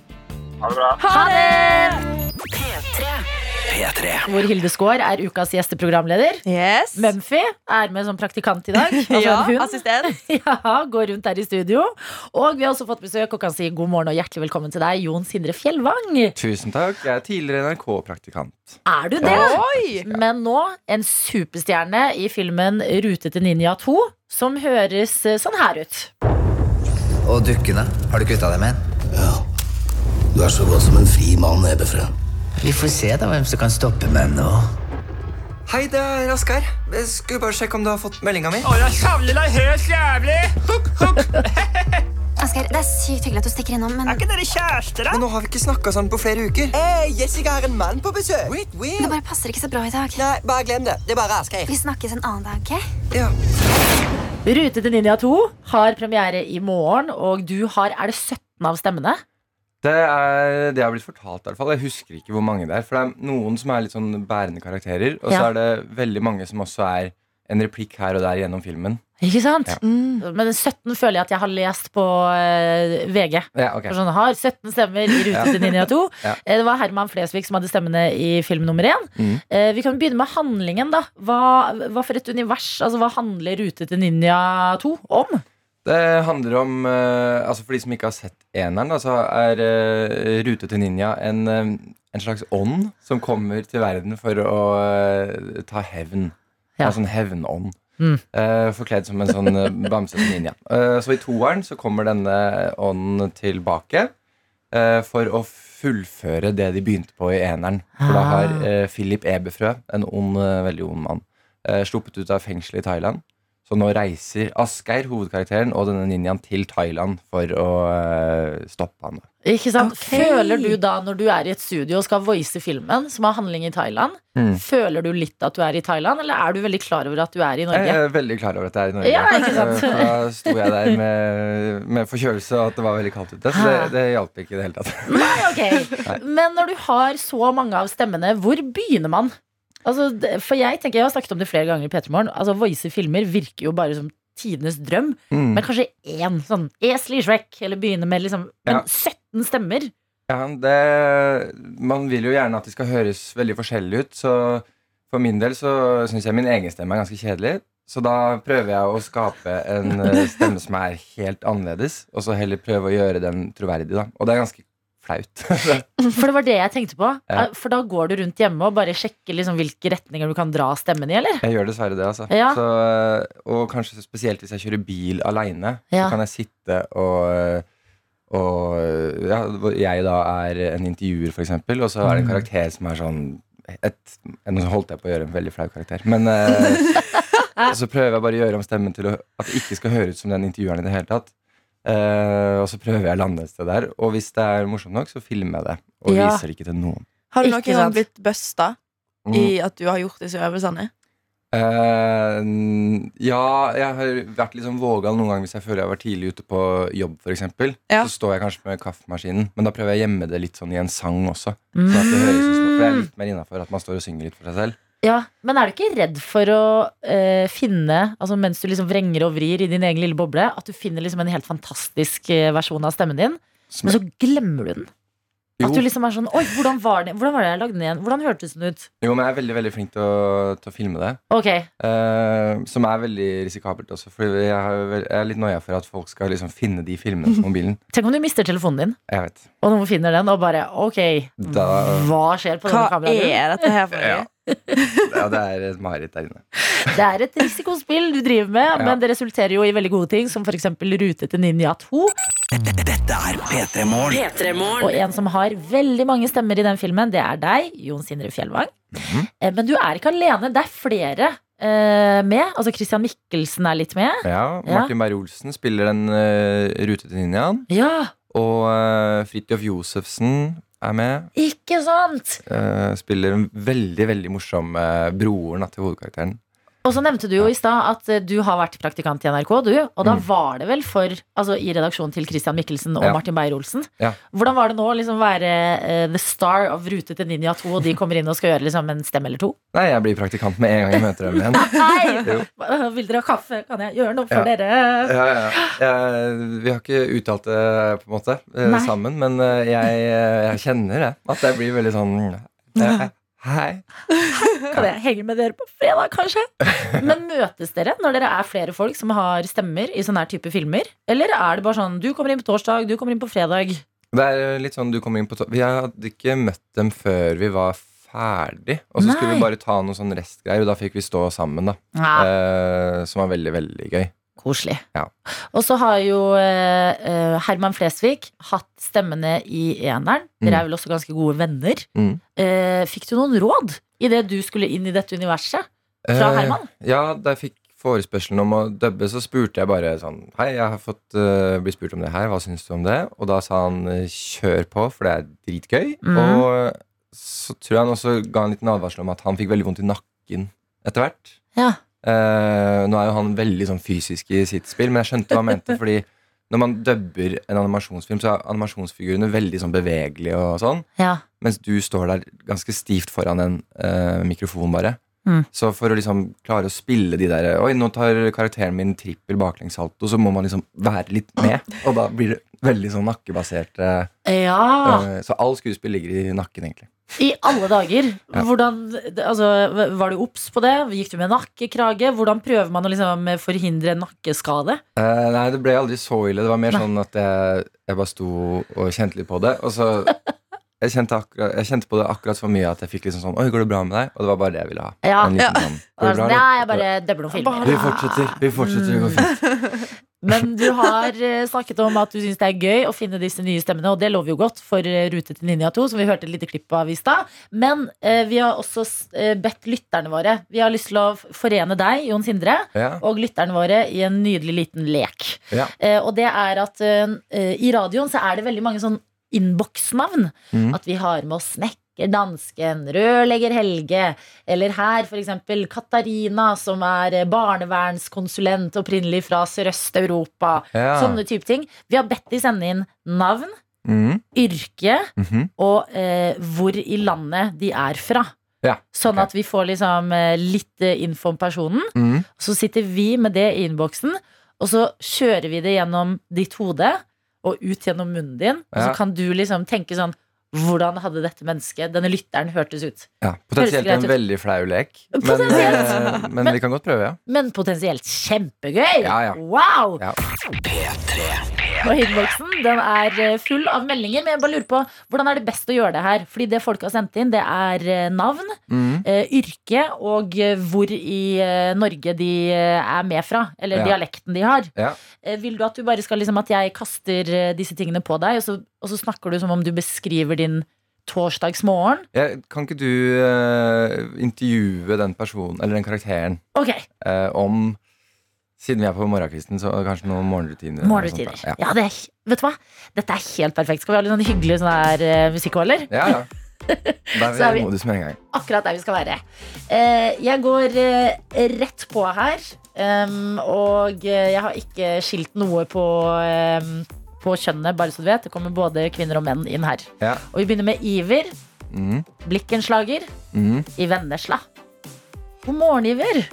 Ha det bra. Ha det! P3. Hvor Hilde Skaar er ukas gjesteprogramleder. Yes. Mumphy er med som praktikant i dag. [laughs] Altså ja, en hund. assistent. [laughs] Ja, går rundt her i studio. Og vi har også fått besøk og kan si god morgen og hjertelig velkommen til deg, Jon Sindre Fjellvang. Tusen takk. Jeg er tidligere NRK-praktikant. Er du det? Oi! Men nå en superstjerne i filmen Rute til Ninja 2, som høres eh, sånn her ut. Og dukkene, har du kvitta deg med en? Du er så godt som en fri mann, Ebefrø. Vi får se da hvem som kan stoppe meg nå. Hei, det er Asgeir. Jeg skulle bare sjekke om du har fått meldinga mi. [laughs] Asgeir, det er sykt hyggelig at du stikker innom, men Er ikke dere kjærester, da? Men nå har vi ikke snakka sammen på flere uker. Hey, Jessica har en mann på besøk. Wait, det bare passer ikke så bra i dag. Nei, bare glem det. Det er bare Asgeir. Vi snakkes en annen dag, ok? Ja. Rute til Ninja 2 har premiere i morgen, og du har Er det 17 av stemmene? Det er det jeg har blitt fortalt. i hvert fall Jeg husker ikke hvor mange det er. For det er noen som er litt sånn bærende karakterer, og så er det veldig mange som også er en replikk her og der gjennom filmen. Ikke sant? Ja. Men 17 føler jeg at jeg har lest på uh, VG. Ja, okay. Sånn, har 17 stemmer i Rute til Ninja 2. [laughs] Ja. Eh, Det var Herman Flesvig som hadde stemmene i film nummer én. Mm. Uh, Vi kan begynne med handlingen. da Hva, hva for et univers? Altså, Hva handler Rute til Ninja 2 om? Det handler om eh, Altså For de som ikke har sett eneren, så er eh, Rute til ninja en, eh, en slags ånd som kommer til verden for å ta hevn. Ja. En sånn hevnånd. Mm. Forkledd som en sånn bamsete ninja. Så i toeren så kommer denne ånden tilbake for å fullføre det de begynte på i eneren. For da har Ah. Philip Eberfrø, en ond, veldig ond mann, sluppet ut av fengselet i Thailand. Så nå reiser Asgeir, hovedkarakteren, og denne ninjaen til Thailand for å eh, stoppe han. Ikke sant? Okay. Føler du da, når du er i et studio og skal voice filmen, som har handling i Thailand, Mm. føler du litt at du er i Thailand, eller er du veldig klar over at du er i Norge? Jeg er veldig klar over at jeg er i Norge. Ja, ikke sant? Eh, Da sto jeg der med, med forkjølelse og at det var veldig kaldt ute. Så det, det hjalp ikke i det hele tatt. Nei, ok. [laughs] Men når du har så mange av stemmene, hvor begynner man? Altså, for jeg tenker, jeg har snakket om det flere ganger i P3 Morgen. Altså, voice filmer virker jo bare som tidenes drøm. Mm. Men kanskje én sånn Esel i Shrek, eller begynne med liksom Men Ja. 17 stemmer? Ja, det, man vil jo gjerne at de skal høres veldig forskjellig ut, så for min del så syns jeg min egen stemme er ganske kjedelig. Så da prøver jeg å skape en eh, stemme som er helt annerledes, og så heller prøve å gjøre den troverdig, da. Og det er ganske flaut. [laughs] For det var det jeg tenkte på. Ja. For da går du rundt hjemme og bare sjekker liksom hvilke retninger du kan dra stemmen i, eller? Jeg gjør dessverre det, altså. Ja. Så, og kanskje spesielt hvis jeg kjører bil aleine, Ja. så kan jeg sitte og og ja, jeg da er en intervjuer, for eksempel, og så er det en karakter som er sånn et, Nå holdt jeg på å gjøre en veldig flau karakter, men eh, [laughs] så prøver jeg bare å gjøre om stemmen til å, at det ikke skal høre ut som den intervjueren i det hele tatt. Eh, og så prøver jeg å lande et sted der, og hvis det er morsomt nok, så filmer jeg det. Og Ja. viser det ikke til noen. Har du noen gang blitt busta Mm. i at du har gjort disse øvelsene? Uh, ja, jeg har vært litt sånn vågal noen ganger hvis jeg føler jeg har vært tidlig ute på jobb. For eksempel. Ja. Så står jeg kanskje med kaffemaskinen, men da prøver jeg å gjemme det litt sånn i en sang også. Mm. Sånn at det høres ut som For det er litt mer innafor at man står og synger litt for seg selv. Ja, Men er du ikke redd for å eh, finne, altså mens du liksom vrenger og vrir i din egen lille boble, at du finner liksom en helt fantastisk eh, versjon av stemmen din, Som men så glemmer du den? Jo. At du liksom er sånn Oi, hvordan var det, hvordan var det jeg lagde den igjen? Hvordan hørtes den ut? Jo, men jeg er veldig veldig flink til å, til å filme det. Ok, Eh, som er veldig risikabelt også. For jeg, har, jeg er litt noia for at folk skal liksom finne de filmene på mobilen. [laughs] Tenk om du mister telefonen din, Jeg vet. og noen finner den, og bare Ok, Da- hva skjer på Hva denne kameraet? er dette her for noe? Ja. Ja, det er et mareritt der inne. Det er et risikospill du driver med, Ja. men det resulterer jo i veldig gode ting, som f.eks. Rute til Ninja 2. Dette er P3 Morgen. Og en som har veldig mange stemmer i den filmen, det er deg, Jon Sindre Fjellvang. Mm -hmm. Men du er ikke alene, det er flere uh, med. Altså Christian Mikkelsen er litt med. Ja, Ja. Martin Beyer-Olsen spiller den uh, til ninjaen. Ja, Og uh, Fridtjof Josefsen er med. ikke sant? Uh, spiller en veldig veldig morsom uh, broren til hovedkarakteren. Og så nevnte du jo i stad at eh, du har vært praktikant i NRK, du. Og da Mm. var det vel for, altså i redaksjonen til Christian Mikkelsen og Ja. Martin Beyer-Olsen. Ja. Hvordan var det nå å liksom være uh, the star of Rute til Ninja 2, og de kommer inn og skal gjøre liksom en stemme eller to? Nei, jeg blir praktikant med en gang jeg møter dem igjen. [laughs] Nei! [laughs] Vil dere ha kaffe? Kan jeg gjøre noe for Ja. dere? Ja, ja. Jeg, vi har ikke uttalt det på en måte eh, Nei. sammen, men jeg, jeg kjenner det. At jeg blir veldig sånn eh, Hei. Kan jeg henge med dere på fredag, kanskje? Men møtes dere når dere er flere folk som har stemmer i sånne her type filmer? Eller er det bare sånn du kommer inn på torsdag, du kommer inn på fredag? Det er litt sånn du kommer inn på to Vi hadde ikke møtt dem før vi var ferdig. Og så skulle vi bare ta noen sånn restgreier, og da fikk vi stå sammen. da Ja, eh, Som var veldig, veldig gøy. Koselig. Ja. Og så har jo eh, eh, Herman Flesvig hatt stemmene i eneren. Dere er vel også ganske gode venner. Mm. Eh, fikk du noen råd idet du skulle inn i dette universet? Fra Eh, Herman? Ja, da jeg fikk forespørselen om å dubbe, så spurte jeg bare sånn Hei, jeg har fått uh, blitt spurt om det her, hva syns du om det? Og da sa han eh, kjør på, for det er dritgøy. Mm. Og så tror jeg han også ga en liten advarsel om at han fikk veldig vondt i nakken etter hvert. Ja. Eh, nå er jo han veldig sånn fysisk i sitt spill, men jeg skjønte hva han mente. [laughs] fordi når man dubber en animasjonsfilm, så er animasjonsfigurene veldig sånn bevegelige og sånn. ja. Mens du står der ganske stivt foran en uh, mikrofon, bare. Mm. Så for å liksom klare å spille de der Oi, nå tar karakteren min trippel baklengssalto, så må man liksom være litt med. Og da blir det veldig sånn nakkebasert. eh, Ja, eh, så all skuespill ligger i nakken, egentlig. i alle dager. Ja. Hvordan, altså, var du obs på det? Gikk du med nakkekrage? Hvordan prøver man å liksom forhindre nakkeskade? Eh, nei, det ble aldri så ille. Det var mer Nei. sånn at jeg, jeg bare sto og kjente litt på det. Og så jeg kjente, akkurat, jeg kjente på det akkurat for mye at jeg fikk liksom sånn Oi, går det bra med deg? Og det var bare det jeg ville ha. Ja. Sånn, det bra, sånn, Nei, jeg bare dubber noen filmer. Vi fortsetter. Vi fortsetter. Det går fint. [laughs] Men du har eh, snakket om at du syns det er gøy å finne disse nye stemmene, og det lover jo godt for eh, Rute til Ninja 2, som vi hørte et lite klipp av i stad. Men eh, vi har også eh, bedt lytterne våre Vi har lyst til å forene deg, Jon Sindre, Ja. og lytterne våre i en nydelig liten lek. Ja. Eh, og det er at eh, i radioen så er det veldig mange sånn innboksnavn. Mm. At vi har med oss snekker dansken, rørlegger Helge, eller her eksempel Katarina, som er eh, barnevernskonsulent opprinnelig fra Sørøst-Europa. Ja. Sånne type ting. Vi har bedt de sende inn navn, mm. yrke Mhm. og eh, hvor i landet de er fra. Ja. Sånn at vi får liksom eh, litt eh, info om personen. Mm. Så sitter vi med det i innboksen, og så kjører vi det gjennom ditt hode og ut gjennom munnen din. Og så kan du liksom tenke sånn Hvordan hadde dette mennesket, denne lytteren, hørtes ut? Ja, potensielt en veldig flau lek. Men, eh, men vi kan godt prøve, ja. Men potensielt kjempegøy! Ja, ja. Wow! Ja. Og innboksen den er eh, full av meldinger, men jeg bare lurer på hvordan er det best å gjøre det her? Fordi det folk har sendt inn, det er eh, navn, Mhm. eh, yrke og hvor i Norge de er med fra. Eller Ja. dialekten de har. Ja. Vil du at du bare skal liksom at jeg kaster disse tingene på deg, og så, og så snakker du som om du beskriver din torsdagsmorgen? Ja, kan ikke du uh, intervjue den personen, eller den karakteren, Ok, uh, om Siden vi er på morgenkvisten, så kanskje noen morgenrutiner. morgenrutiner. ja. Ja, det er, vet du hva? Dette er helt perfekt. Skal vi ha litt sånn hyggelig sånn her eh, eller? Ja, ja. [laughs] Da er Så er vi vi- modus med en gang. akkurat der vi skal være. Uh, jeg går uh, rett på her, Um, og jeg har ikke skilt noe på, um, på kjønnet, bare så du vet. Det kommer både kvinner og menn inn her. Ja. Og vi begynner med Iver, Mm. blikkenslager, Mm. i Vennesla. God morgen, Iver.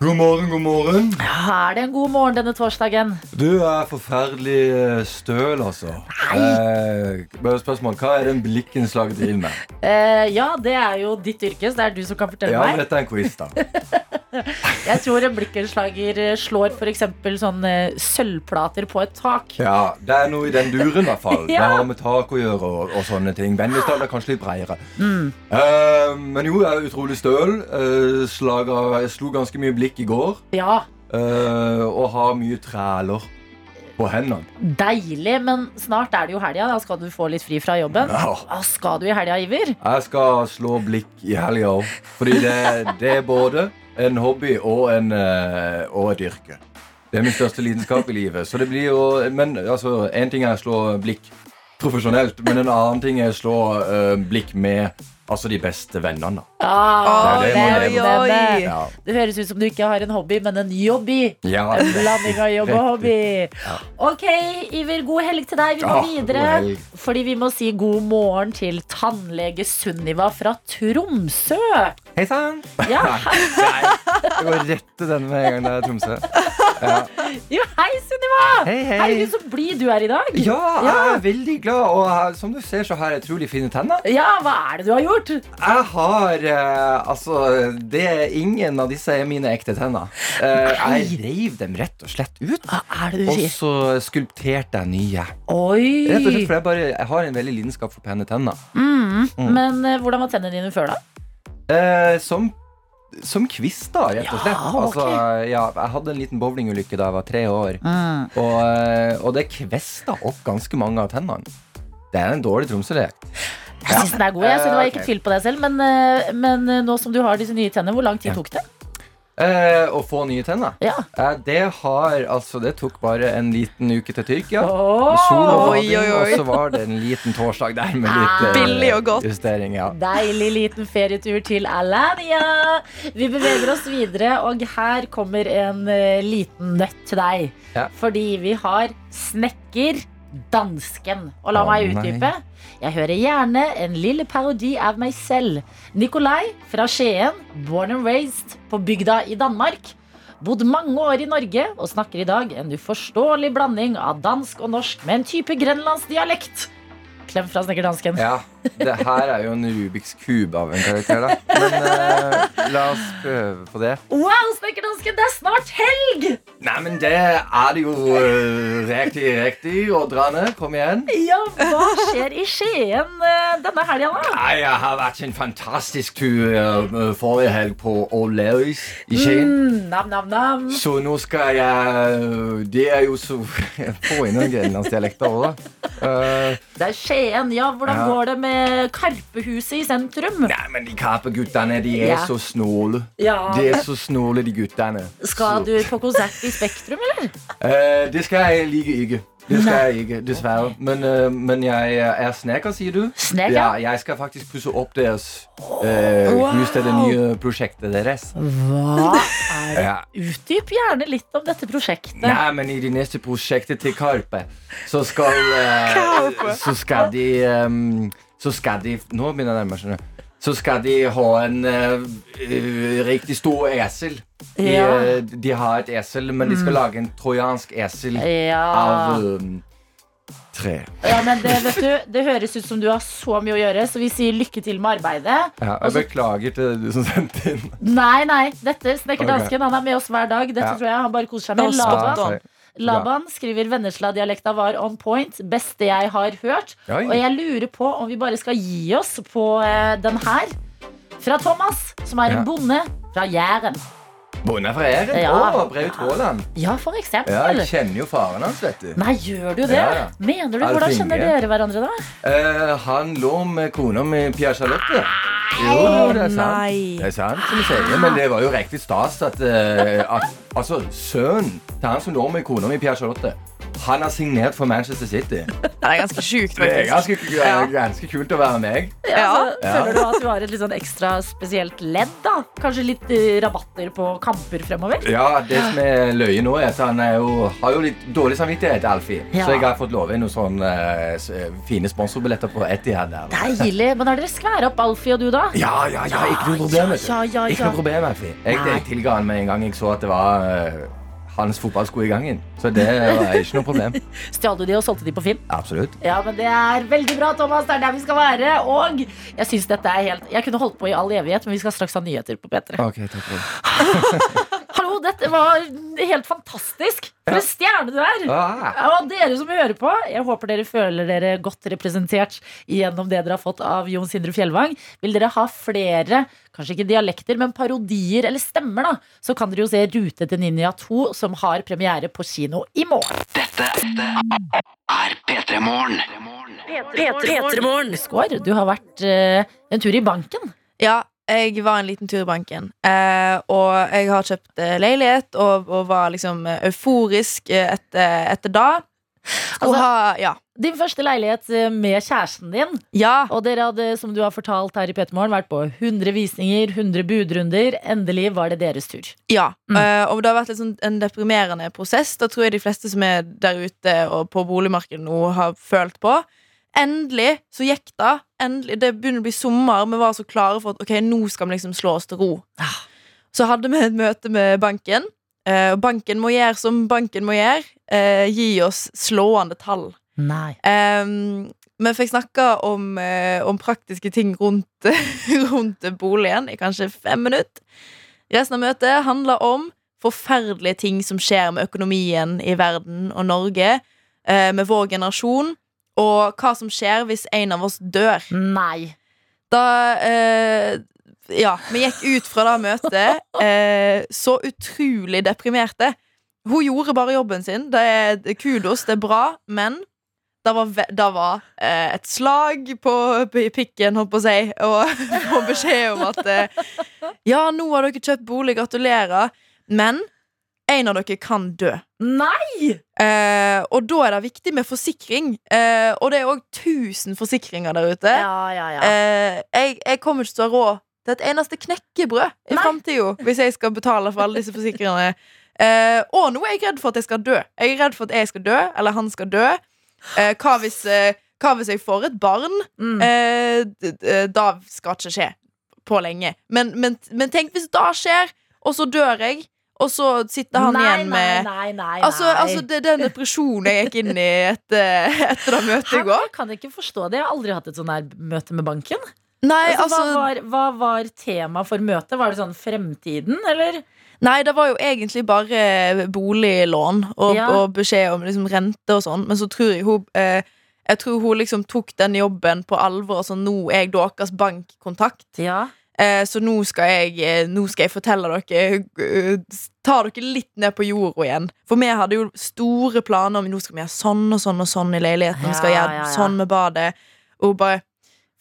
God morgen, god morgen. Ja, Er det en god morgen denne torsdagen? Du er forferdelig eh, støl, altså. Eh, bare spørsmål, Hva er den blikkenslaget driver med? [laughs] Eh, ja, det er jo ditt yrke, så det er du som kan fortelle Ja, men Ja, dette er en quiz, da. [laughs] Jeg tror en blikkenslager eh, slår f.eks. sånne sølvplater på et tak. Ja, Det er noe i den duren, i hvert fall. [laughs] Det har med tak å gjøre og, og sånne ting. Vennligstall er kanskje litt bredere. Mm. Eh, men jo, jeg er utrolig støl. Uh, slager, jeg slo ganske mye blikk i går. Ja, Uh, og har mye træler på hendene. Deilig, men snart er det jo helga. Da skal du få litt fri fra jobben. Ja. Hva skal du i helga, Iver? Jeg skal slå blikk i helga òg. Fordi det, det er både en hobby og, en, eh, og et yrke. Det er min største lidenskap i livet. Så det blir jo, men altså, En ting er å slå blikk profesjonelt, men en annen ting er å slå uh, blikk med altså, de beste vennene. Ah, Det er det oi, oi, det, det. Ja. det høres ut som du ikke har en hobby, men en jobby. Ja, En blanding av jobb og hobby. Ok, Iver, god helg til deg. Vi må ah, videre. Fordi vi må si god morgen til tannlege Sunniva fra Tromsø. Hei sann! Ja, [laughs] Nei, jeg går rett til den med en gang det er Tromsø. Ja. [laughs] jo, hei, Sunniva! Hei, hei. Herregud, så blid du er i dag. ja, jeg er veldig glad. Og som du ser, så har jeg utrolig fine tenner. Ja, hva er det du har gjort? Jeg har eh, Altså, det er ingen av disse er mine ekte tenner. Eh, jeg reiv dem rett og slett ut. Hva er det du Og sier? så skulpterte jeg nye. Oi! Rett og slett for jeg, bare, jeg har en veldig lidenskap for pene tenner. Mm. Men eh, hvordan var tennene dine før, da? Eh, som som quiz, da, rett og slett. Ja, okay. altså, ja, jeg hadde en liten bowlingulykke da jeg var tre år. Mm. Og, eh, og det kvesta opp ganske mange av tennene. Det er en dårlig Tromsø-lek. Jeg syns den er god. Jeg, så det var ikke tvil på deg selv. Men, eh, men eh, nå som du har disse nye tennene, hvor lang tid tok det? Eh, å få nye tenner. Ja. Eh, det har altså Det tok bare en liten uke til Tyrkia. Oh, sol og Oi, bading, oi, oi. og så var det en liten torsdag der med litt ah, Billig og godt. justering. Ja. Deilig liten ferietur til Alania. Vi beveger oss videre, og her kommer en uh, liten nøtt til deg. Ja. Fordi vi har snekker dansken. Og la oh, meg nei. Jeg hører gjerne en lille parodi av meg selv. Nikolai fra Skien, born and raised på bygda i Danmark. Bodd mange år i Norge og snakker i dag en uforståelig blanding av dansk og norsk med en type grenlandsdialekt. Klem fra snekkerdansken. ja. Det her er jo en Rubiks kube av en karakter, da. Men eh, la oss prøve på det. Wow, snekkerdansken, det er snart helg! Nei, men det er det jo uh, riktig, riktig. ned kom igjen. Ja, hva skjer i Skien eh, denne helga, da? Nei, Jeg har vært en fantastisk tur uh, forrige helg på O'Lerris i Skien. Mm, nam, nam, nam. Så nå skal jeg uh, Det er jo så [laughs] Få inn noen grenlandsdialekter òg, da. Uh, Det er Skien. Ja, hvordan Ja. går det med Karpehuset i sentrum? nei, men de Karpe-guttene, de er Ja. så snåle. Ja. De er så snåle, de guttene. Skal du på konsert i Spektrum, eller? Eh, det skal jeg like ikke. Det skal jeg ikke, dessverre. Men, eh, men jeg er snekker, sier du? Snekker? Ja, jeg skal faktisk pusse opp deres eh, hus til det nye prosjektet deres. Hva er [laughs] Ja. Utdyp gjerne litt om dette prosjektet. Nei, men i det neste prosjektet til Karpe, så skal eh, Så skal de ehm, Så skal de Nå begynner jeg å nærme meg, skjønner du. Så skal de ha en eh, riktig stor esel. De, Ja. eh, de har et esel, men de skal Mm. lage en trojansk esel Ja. av um, tre. Ja, men det, vet du, det høres ut som du har så mye å gjøre, så vi sier lykke til med arbeidet. Ja, jeg Også, beklager til du som sendte inn. Nei, nei, dette Snekkerdansken dansken. han er med oss hver dag. Dette Ja. tror jeg han bare koser seg med. Ja, spot Laban. Skriver Vennesla-dialekta var on point. Beste jeg har hørt. Oi. Og jeg lurer på om vi bare skal gi oss på eh, den her. Fra Thomas, som er Ja. en bonde fra Jæren. Bonde fra Jæren? Ja. Å, Braut Haaland. Ja, for eksempel. Ja, jeg kjenner jo faren hans, vet du. Nei, gjør du det? Ja, ja. Mener du? Hvordan kjenner dere hverandre, da? Eh, han lå med kona mi, Pia Charlotte. Jo, det er sant. Nei. Det er sant, som du sier. Men det var jo riktig stas at, eh, at Altså, sønnen til han som lå med kona mi, Pia Charlotte, han har signert for Manchester City. Det er ganske sjukt, Det er ganske, Ja. ganske kult å være meg. Ja, altså, Ja. Føler du at du har et litt sånn ekstra spesielt ledd? da? Kanskje litt eh, rabatter på kamper fremover? Ja, det som er løye nå, er at han er jo, har jo litt dårlig samvittighet, Alfie. Ja. Så jeg har fått love inn noen sånne eh, fine sponsorbilletter på Etihad der. Deilig. Men har dere skværa opp Alfie og du, da? Ja, ja, ja, ikke noe problem. Ikke noe problem, Alfie. Jeg, jeg tilga han med en gang jeg så at det var eh, hans fotballsko i gangen. Så det er ikke noe problem. [laughs] Stjal du de og solgte de på Finn? Absolutt. Ja, men Det er veldig bra, Thomas. Det er der vi skal være. Og jeg synes dette er helt Jeg kunne holdt på i all evighet, men vi skal straks ha nyheter på P3. Ok, takk for det. [laughs] Hallo, dette var helt fantastisk. For en stjerne du er. Ah. Og dere som hører på, jeg håper dere føler dere godt representert gjennom det dere har fått av Jon Sindre Fjellvang. Vil dere ha flere, kanskje ikke dialekter, men parodier eller stemmer, da, så kan dere jo se Rute til Ninja 2, som har premiere på kino i morgen. Dette er P3 Morgen. P3morgen. Skår, du har vært uh, en tur i banken. Ja, jeg var en liten tur i banken. Eh, og jeg har kjøpt eh, leilighet og, og var liksom eh, euforisk eh, etter, etter da. Altså- ha Ja. Din første leilighet eh, med kjæresten din. ja. Og dere hadde, som du har fortalt her i P3 vært på 100 visninger, 100 budrunder. Endelig var det deres tur. Ja, Mm. eh, og det har vært sånn en deprimerende prosess. Da tror jeg de fleste som er der ute og på boligmarkedet nå, har følt på. Endelig så gikk det. Endelig, det begynner å bli sommer. Vi var så klare for at ok, nå skal vi liksom slå oss til ro. Så hadde vi et møte med banken. eh, og banken må gjøre som banken må gjøre. eh, gi oss slående tall. Nei. Um, vi fikk snakka om, eh, om praktiske ting rundt, [laughs] rundt boligen i kanskje fem minutter. Resten av møtet handla om forferdelige ting som skjer med økonomien i verden og Norge, eh, med vår generasjon, og hva som skjer hvis en av oss dør. Nei. Da eh, Ja, vi gikk ut fra det møtet eh, så utrolig deprimerte. Hun gjorde bare jobben sin. Det er kudos, det er bra, men det var, det var eh, et slag på, på pikken, holdt på å si, og [laughs] få beskjed om at eh, Ja, nå har dere kjøpt bolig, gratulerer, men en av dere kan dø. Nei! Eh, og da er det viktig med forsikring. Eh, og det er òg 1000 forsikringer der ute. Ja, ja, ja. Eh, jeg, jeg kommer ikke til å ha råd til et eneste knekkebrød i framtida hvis jeg skal betale for alle disse forsikringene. Eh, og nå er jeg redd for at jeg skal dø. Jeg er redd for at jeg skal dø, eller han skal dø. Eh, hva, hvis, eh, hva hvis jeg får et barn? Mm. Eh, da skal ikke skje på lenge. Men, men, men tenk hvis det skjer, og så dør jeg, og så sitter han nei, igjen med Nei, nei. Altså, altså det er den depresjonen jeg gikk inn i etter, etter det møtet i går. Jeg kan ikke forstå det. Jeg har aldri hatt et sånn her møte med banken. Altså, altså hva, var, hva var tema for møtet? Var det sånn fremtiden, eller? Nei, det var jo egentlig bare boliglån og, Ja. og beskjed om liksom rente og sånn, men så tror jeg hun eh, Jeg tror hun liksom tok den jobben på alvor. Altså, nå er jeg deres bankkontakt. Ja. Eh, så nå skal jeg eh, Nå skal jeg fortelle dere eh, Ta dere litt ned på jorda igjen. For vi hadde jo store planer om nå skal vi gjøre sånn og sånn og sånn i leiligheten. Vi skal gjøre ja, ja. sånn med badet. Og bare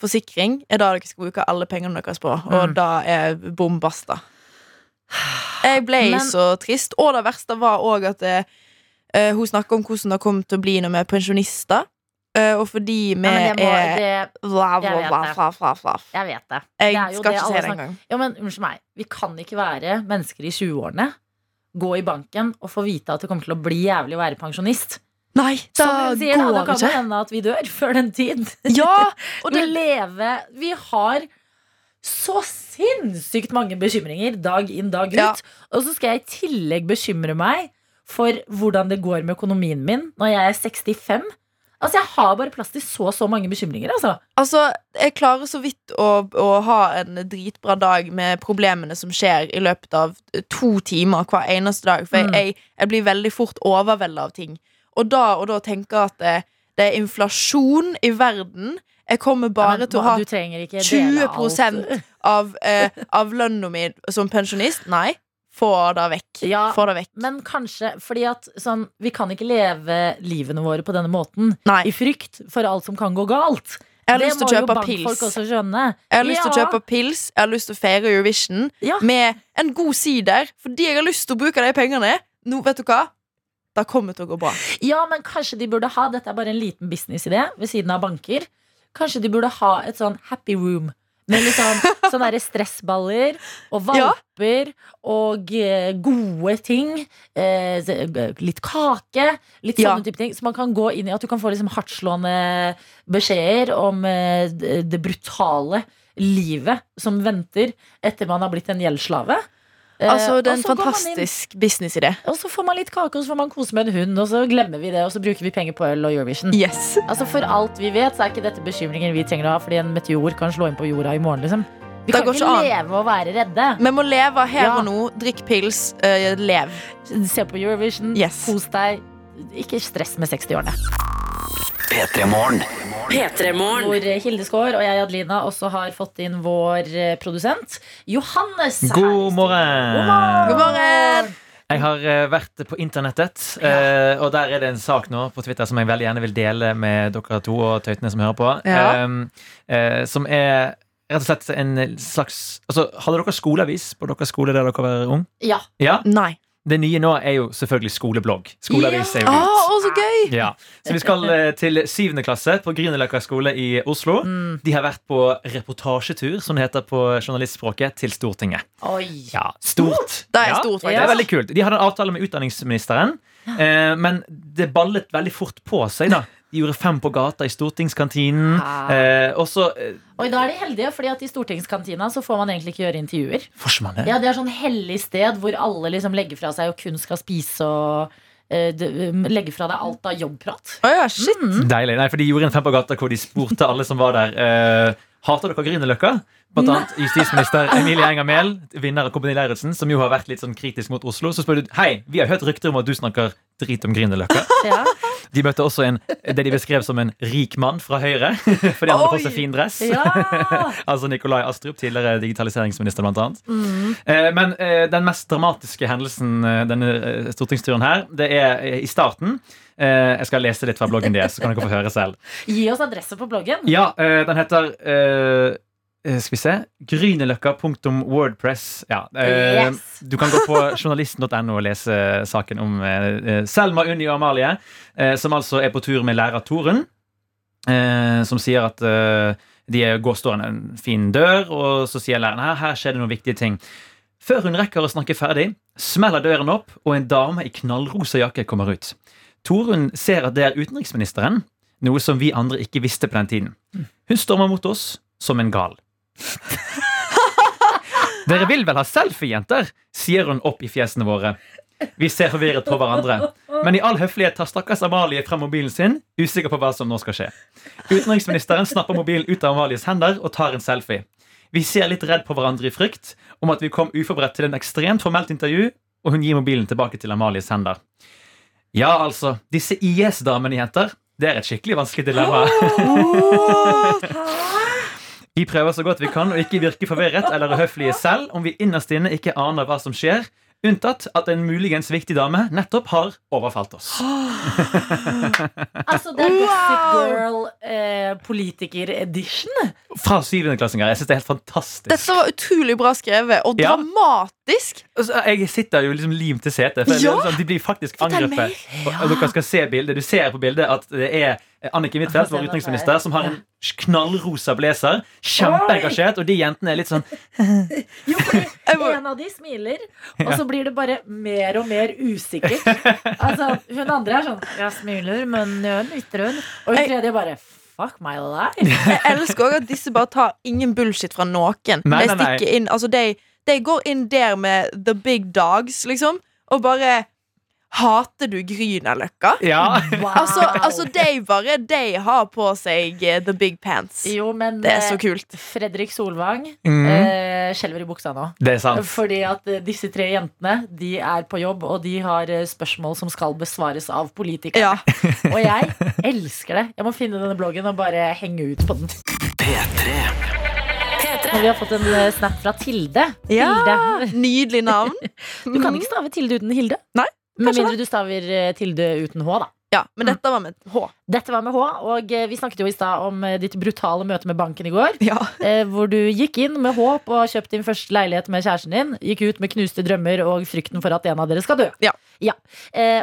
Forsikring er det dere skal bruke alle pengene deres på, og Mm. da er bom basta. Jeg ble Men- så trist. Og det verste var òg at det, hun snakka om hvordan det kom til å bli når vi er pensjonister. Eh, og fordi vi Ja, må, er det, bla, det. bla, bla, bla. jeg vet det. Jeg Det skal ikke se det engang. Ja, men unnskyld meg. Vi kan ikke være mennesker i 20-årene, gå i banken og få vite at det kommer til å bli jævlig å være pensjonist. Nei, da det går sier, da, det kan ikke. hende at vi dør [laughs] før den tid. Ja, [laughs] og Vi det, leve Vi har så sinnssykt mange bekymringer dag inn, dag ut. Ja. Og så skal jeg i tillegg bekymre meg for hvordan det går med økonomien min når jeg er 65. Altså, jeg har bare plass til så så mange bekymringer, altså. altså, jeg klarer så vidt å, å ha en dritbra dag med problemene som skjer i løpet av to timer hver eneste dag. For Mm. jeg, jeg blir veldig fort overveldet av ting. Og da, og da tenker jeg at det, det er inflasjon i verden. Jeg kommer bare Men til å ha du trenger ikke dele 20 alt. av, eh, av lønna mi som pensjonist. Nei, få det vekk. Ja. Få det vekk. Men kanskje fordi at sånn, vi kan ikke leve livene våre på denne måten Nei. i frykt for alt som kan gå galt. Jeg har det lyst til å kjøpe pils. Jeg har lyst til å kjøpe pils, jeg har lyst til å feire Eurovision Ja. med en god sider, fordi jeg har lyst til å bruke de pengene. Nå, vet du hva? Det kommer til å gå bra. Ja, men kanskje de burde ha Dette er bare en liten businessidé ved siden av banker. Kanskje de burde ha et sånn happy room. Med sånn, sånne der stressballer og [laughs] Ja. valper og eh, gode ting. Eh, litt kake. Litt Ja. sånne type ting. Så man kan gå inn i at du kan få liksom hardtslående beskjeder om eh, det brutale livet som venter etter man har blitt en gjeldsslave. Eh, Altså, det er en fantastisk businessidé. og så får man litt kake, og så får man kose med en hund, og så glemmer vi det, og så bruker vi penger på øl og Eurovision. Yes. Altså For alt vi vet, så er ikke dette bekymringer vi trenger å ha, fordi en meteor kan slå inn på jorda i morgen, liksom. Vi da kan ikke an. leve og være redde. Vi må leve her Ja. og nå. Drikk pils, Uh, lev. Se på Eurovision, Yes. kos deg. Ikke stress med 60-årene. P3 Morgen. P3morgen. Hvor Hilde Skaar og jeg, Adelina, også har fått inn vår eh, produsent Johannes. God morgen! God morgen! God morgen! Jeg har eh, vært på internettet, ja. og der er det en sak nå på Twitter som jeg veldig gjerne vil dele med dere to og tøytene som hører på. Ja. Eh, eh, som er rett og slett en slags altså, Hadde dere skoleavis på deres skole der dere var ung? Ja. Ja? Nei. Det nye nå er jo selvfølgelig skoleblogg. Skoleavis er jo Å, ut. å, så gøy! Ja. Så vi skal eh, til syvende klasse på Grünerløkka skole i Oslo. Mm. De har vært på reportasjetur, som det heter på journalistspråket, til Stortinget. Oi. Ja, stort. Det er ja, Det er veldig kult. De hadde en avtale med utdanningsministeren, eh, men det ballet veldig fort på seg. da [laughs] De gjorde fem på gata i stortingskantinen. Eh, også, eh, Oi, da er de heldige, fordi at i stortingskantina så får man egentlig ikke gjøre intervjuer. Man det? Ja, Det er sånn hellig sted hvor alle liksom legger fra seg og kun skal spise og eh, um, legge fra deg alt av jobbprat. Oh ja, shit. Deilig. Nei, for De gjorde en fem på gata hvor de spurte alle som var der eh, Hater dere Grünerløkka. Blant annet justisminister Emilie Enger Mehl, vinner av Kompani Lauritzen, som jo har vært litt sånn kritisk mot Oslo. Så spør du Hei, vi har hørt rykter om at du snakker drit om Grünerløkka. [laughs] Ja. De møtte også en, det de beskrev som en rik mann fra Høyre. [laughs] Fordi han hadde på seg fin dress. Ja. [laughs] altså Nikolai Astrup, tidligere digitaliseringsminister, blant annet. Mm. Eh, men eh, den mest dramatiske hendelsen eh, denne stortingsturen her, det er i starten. Eh, jeg skal lese litt fra bloggen deres, så kan dere få høre selv. Gi oss adresse på bloggen. Ja, eh, den heter eh, Skal vi se Grünerløkka.wordpress. Ja, Yes. Du kan gå på journalisten.no og lese saken om Selma, Unni og Amalie, som altså er på tur med lærer Torunn. Som sier at de går står en fin dør, og så sier læreren her, her skjer det noen viktige ting. Før hun rekker å snakke ferdig, smeller døren opp, og en dame i knallrosa jakke kommer ut. Torunn ser at det er utenriksministeren, noe som vi andre ikke visste på den tiden. Hun stormer mot oss som en gal. [laughs] Dere vil vel ha selfie, jenter? sier hun opp i fjesene våre. Vi ser forvirret på hverandre. Men i all høflighet tar stakkars Amalie frem mobilen sin, usikker på hva som nå skal skje. Utenriksministeren snapper mobilen ut av Amalies hender og tar en selfie. Vi ser litt redd på hverandre i frykt om at vi kom uforberedt til en ekstremt formelt intervju, og hun gir mobilen tilbake til Amalies hender. Ja, altså. Disse IS-damene, jenter. Det er et skikkelig vanskelig dilemma. Vi prøver så godt vi kan å ikke virke forvirret eller uhøflige selv om vi innerst inne ikke aner hva som skjer, unntatt at en muligens viktig dame nettopp har overfalt oss. Altså, det er Gossip Girl eh. Fra syvendeklassinger. Jeg synes det er helt fantastisk. Dette var utrolig bra skrevet, og Ja. Dramatisk. Altså, jeg sitter jo liksom lim til setet. For Ja! Sånn, de blir faktisk angrepet. Og, og dere skal se bildet. Du ser på bildet at det er Anniken Huitfeldt, vår utenriksminister, som har en knallrosa blazer. Kjempeengasjert. Og de jentene er litt sånn [laughs] [laughs] En av de smiler, og så blir det bare mer og mer usikkert. Altså, hun andre er sånn Jeg smiler, men gjør litt hun? Og hun tredje bare Fuck my life. Jeg elsker også at disse bare tar ingen bullshit fra noen. Nei, de nei, De stikker inn Altså, de, de går inn der med the big dogs, liksom, og bare Hater du Grünerløkka? Ja. Altså, altså, de bare De har på seg eh, the big pants. Jo, men Det er så eh, kult. Fredrik Solvang mm. eh, skjelver i buksa nå. Det er sant. Fordi at eh, disse tre jentene De er på jobb, og de har spørsmål som skal besvares av politikere. og jeg elsker det. Jeg må finne denne bloggen og bare henge ut på den. Og vi har fått en eh, snap fra Tilde. Ja, Hilde. Nydelig navn. [laughs] Du kan ikke stave Tilde uten Hilde. Nei, Med mindre du staver eh, Tilde uten H, da. Ja, men dette var med H. Dette var med H, og eh, vi snakket jo i stad om eh, ditt brutale møte med banken i går. Ja. [laughs] eh, Hvor du gikk inn med håp og kjøpt din første leilighet med kjæresten din. Gikk ut med knuste drømmer og frykten for at en av dere skal dø. Ja. ja.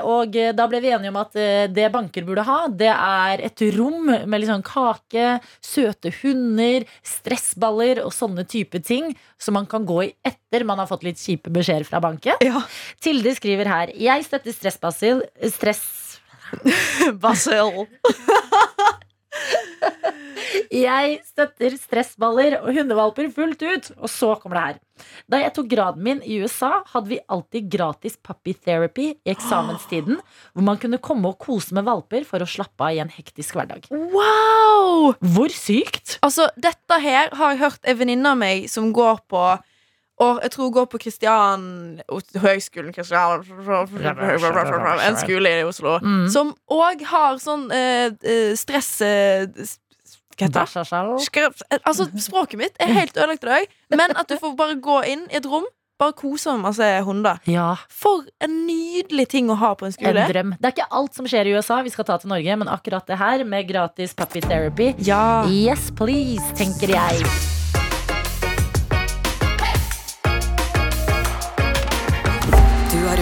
Og da ble vi enige om at det banker burde ha, det er et rom med litt sånn kake, søte hunder, stressballer og sånne type ting som man kan gå i etter man har fått litt kjipe beskjeder fra banken. Ja. Tilde skriver her Jeg støtter stressbasil Stress [laughs] Basil. Jeg støtter stressballer og hundevalper fullt ut. Og så kommer det her. Da jeg tok graden min i USA, hadde vi alltid gratis puppy therapy i eksamenstiden, hvor man kunne komme og kose med valper for å slappe av i en hektisk hverdag. Wow! Hvor sykt! Altså, dette her har jeg hørt en venninne av meg som går på og jeg tror hun går på Kristian Høgskolen Kristian En skole i Oslo. Mm. Som òg har sånn eh, eh, stress eh, Hva heter det? Altså, språket mitt er helt ødelagt i dag. Men at du får bare gå inn i et rom, bare kose med masse hunder. Ja, For en nydelig ting å ha på en en skole. drøm. Det er ikke alt som skjer i USA vi skal ta til Norge, men akkurat det her med gratis puppy therapy. Ja. Yes, please, tenker jeg.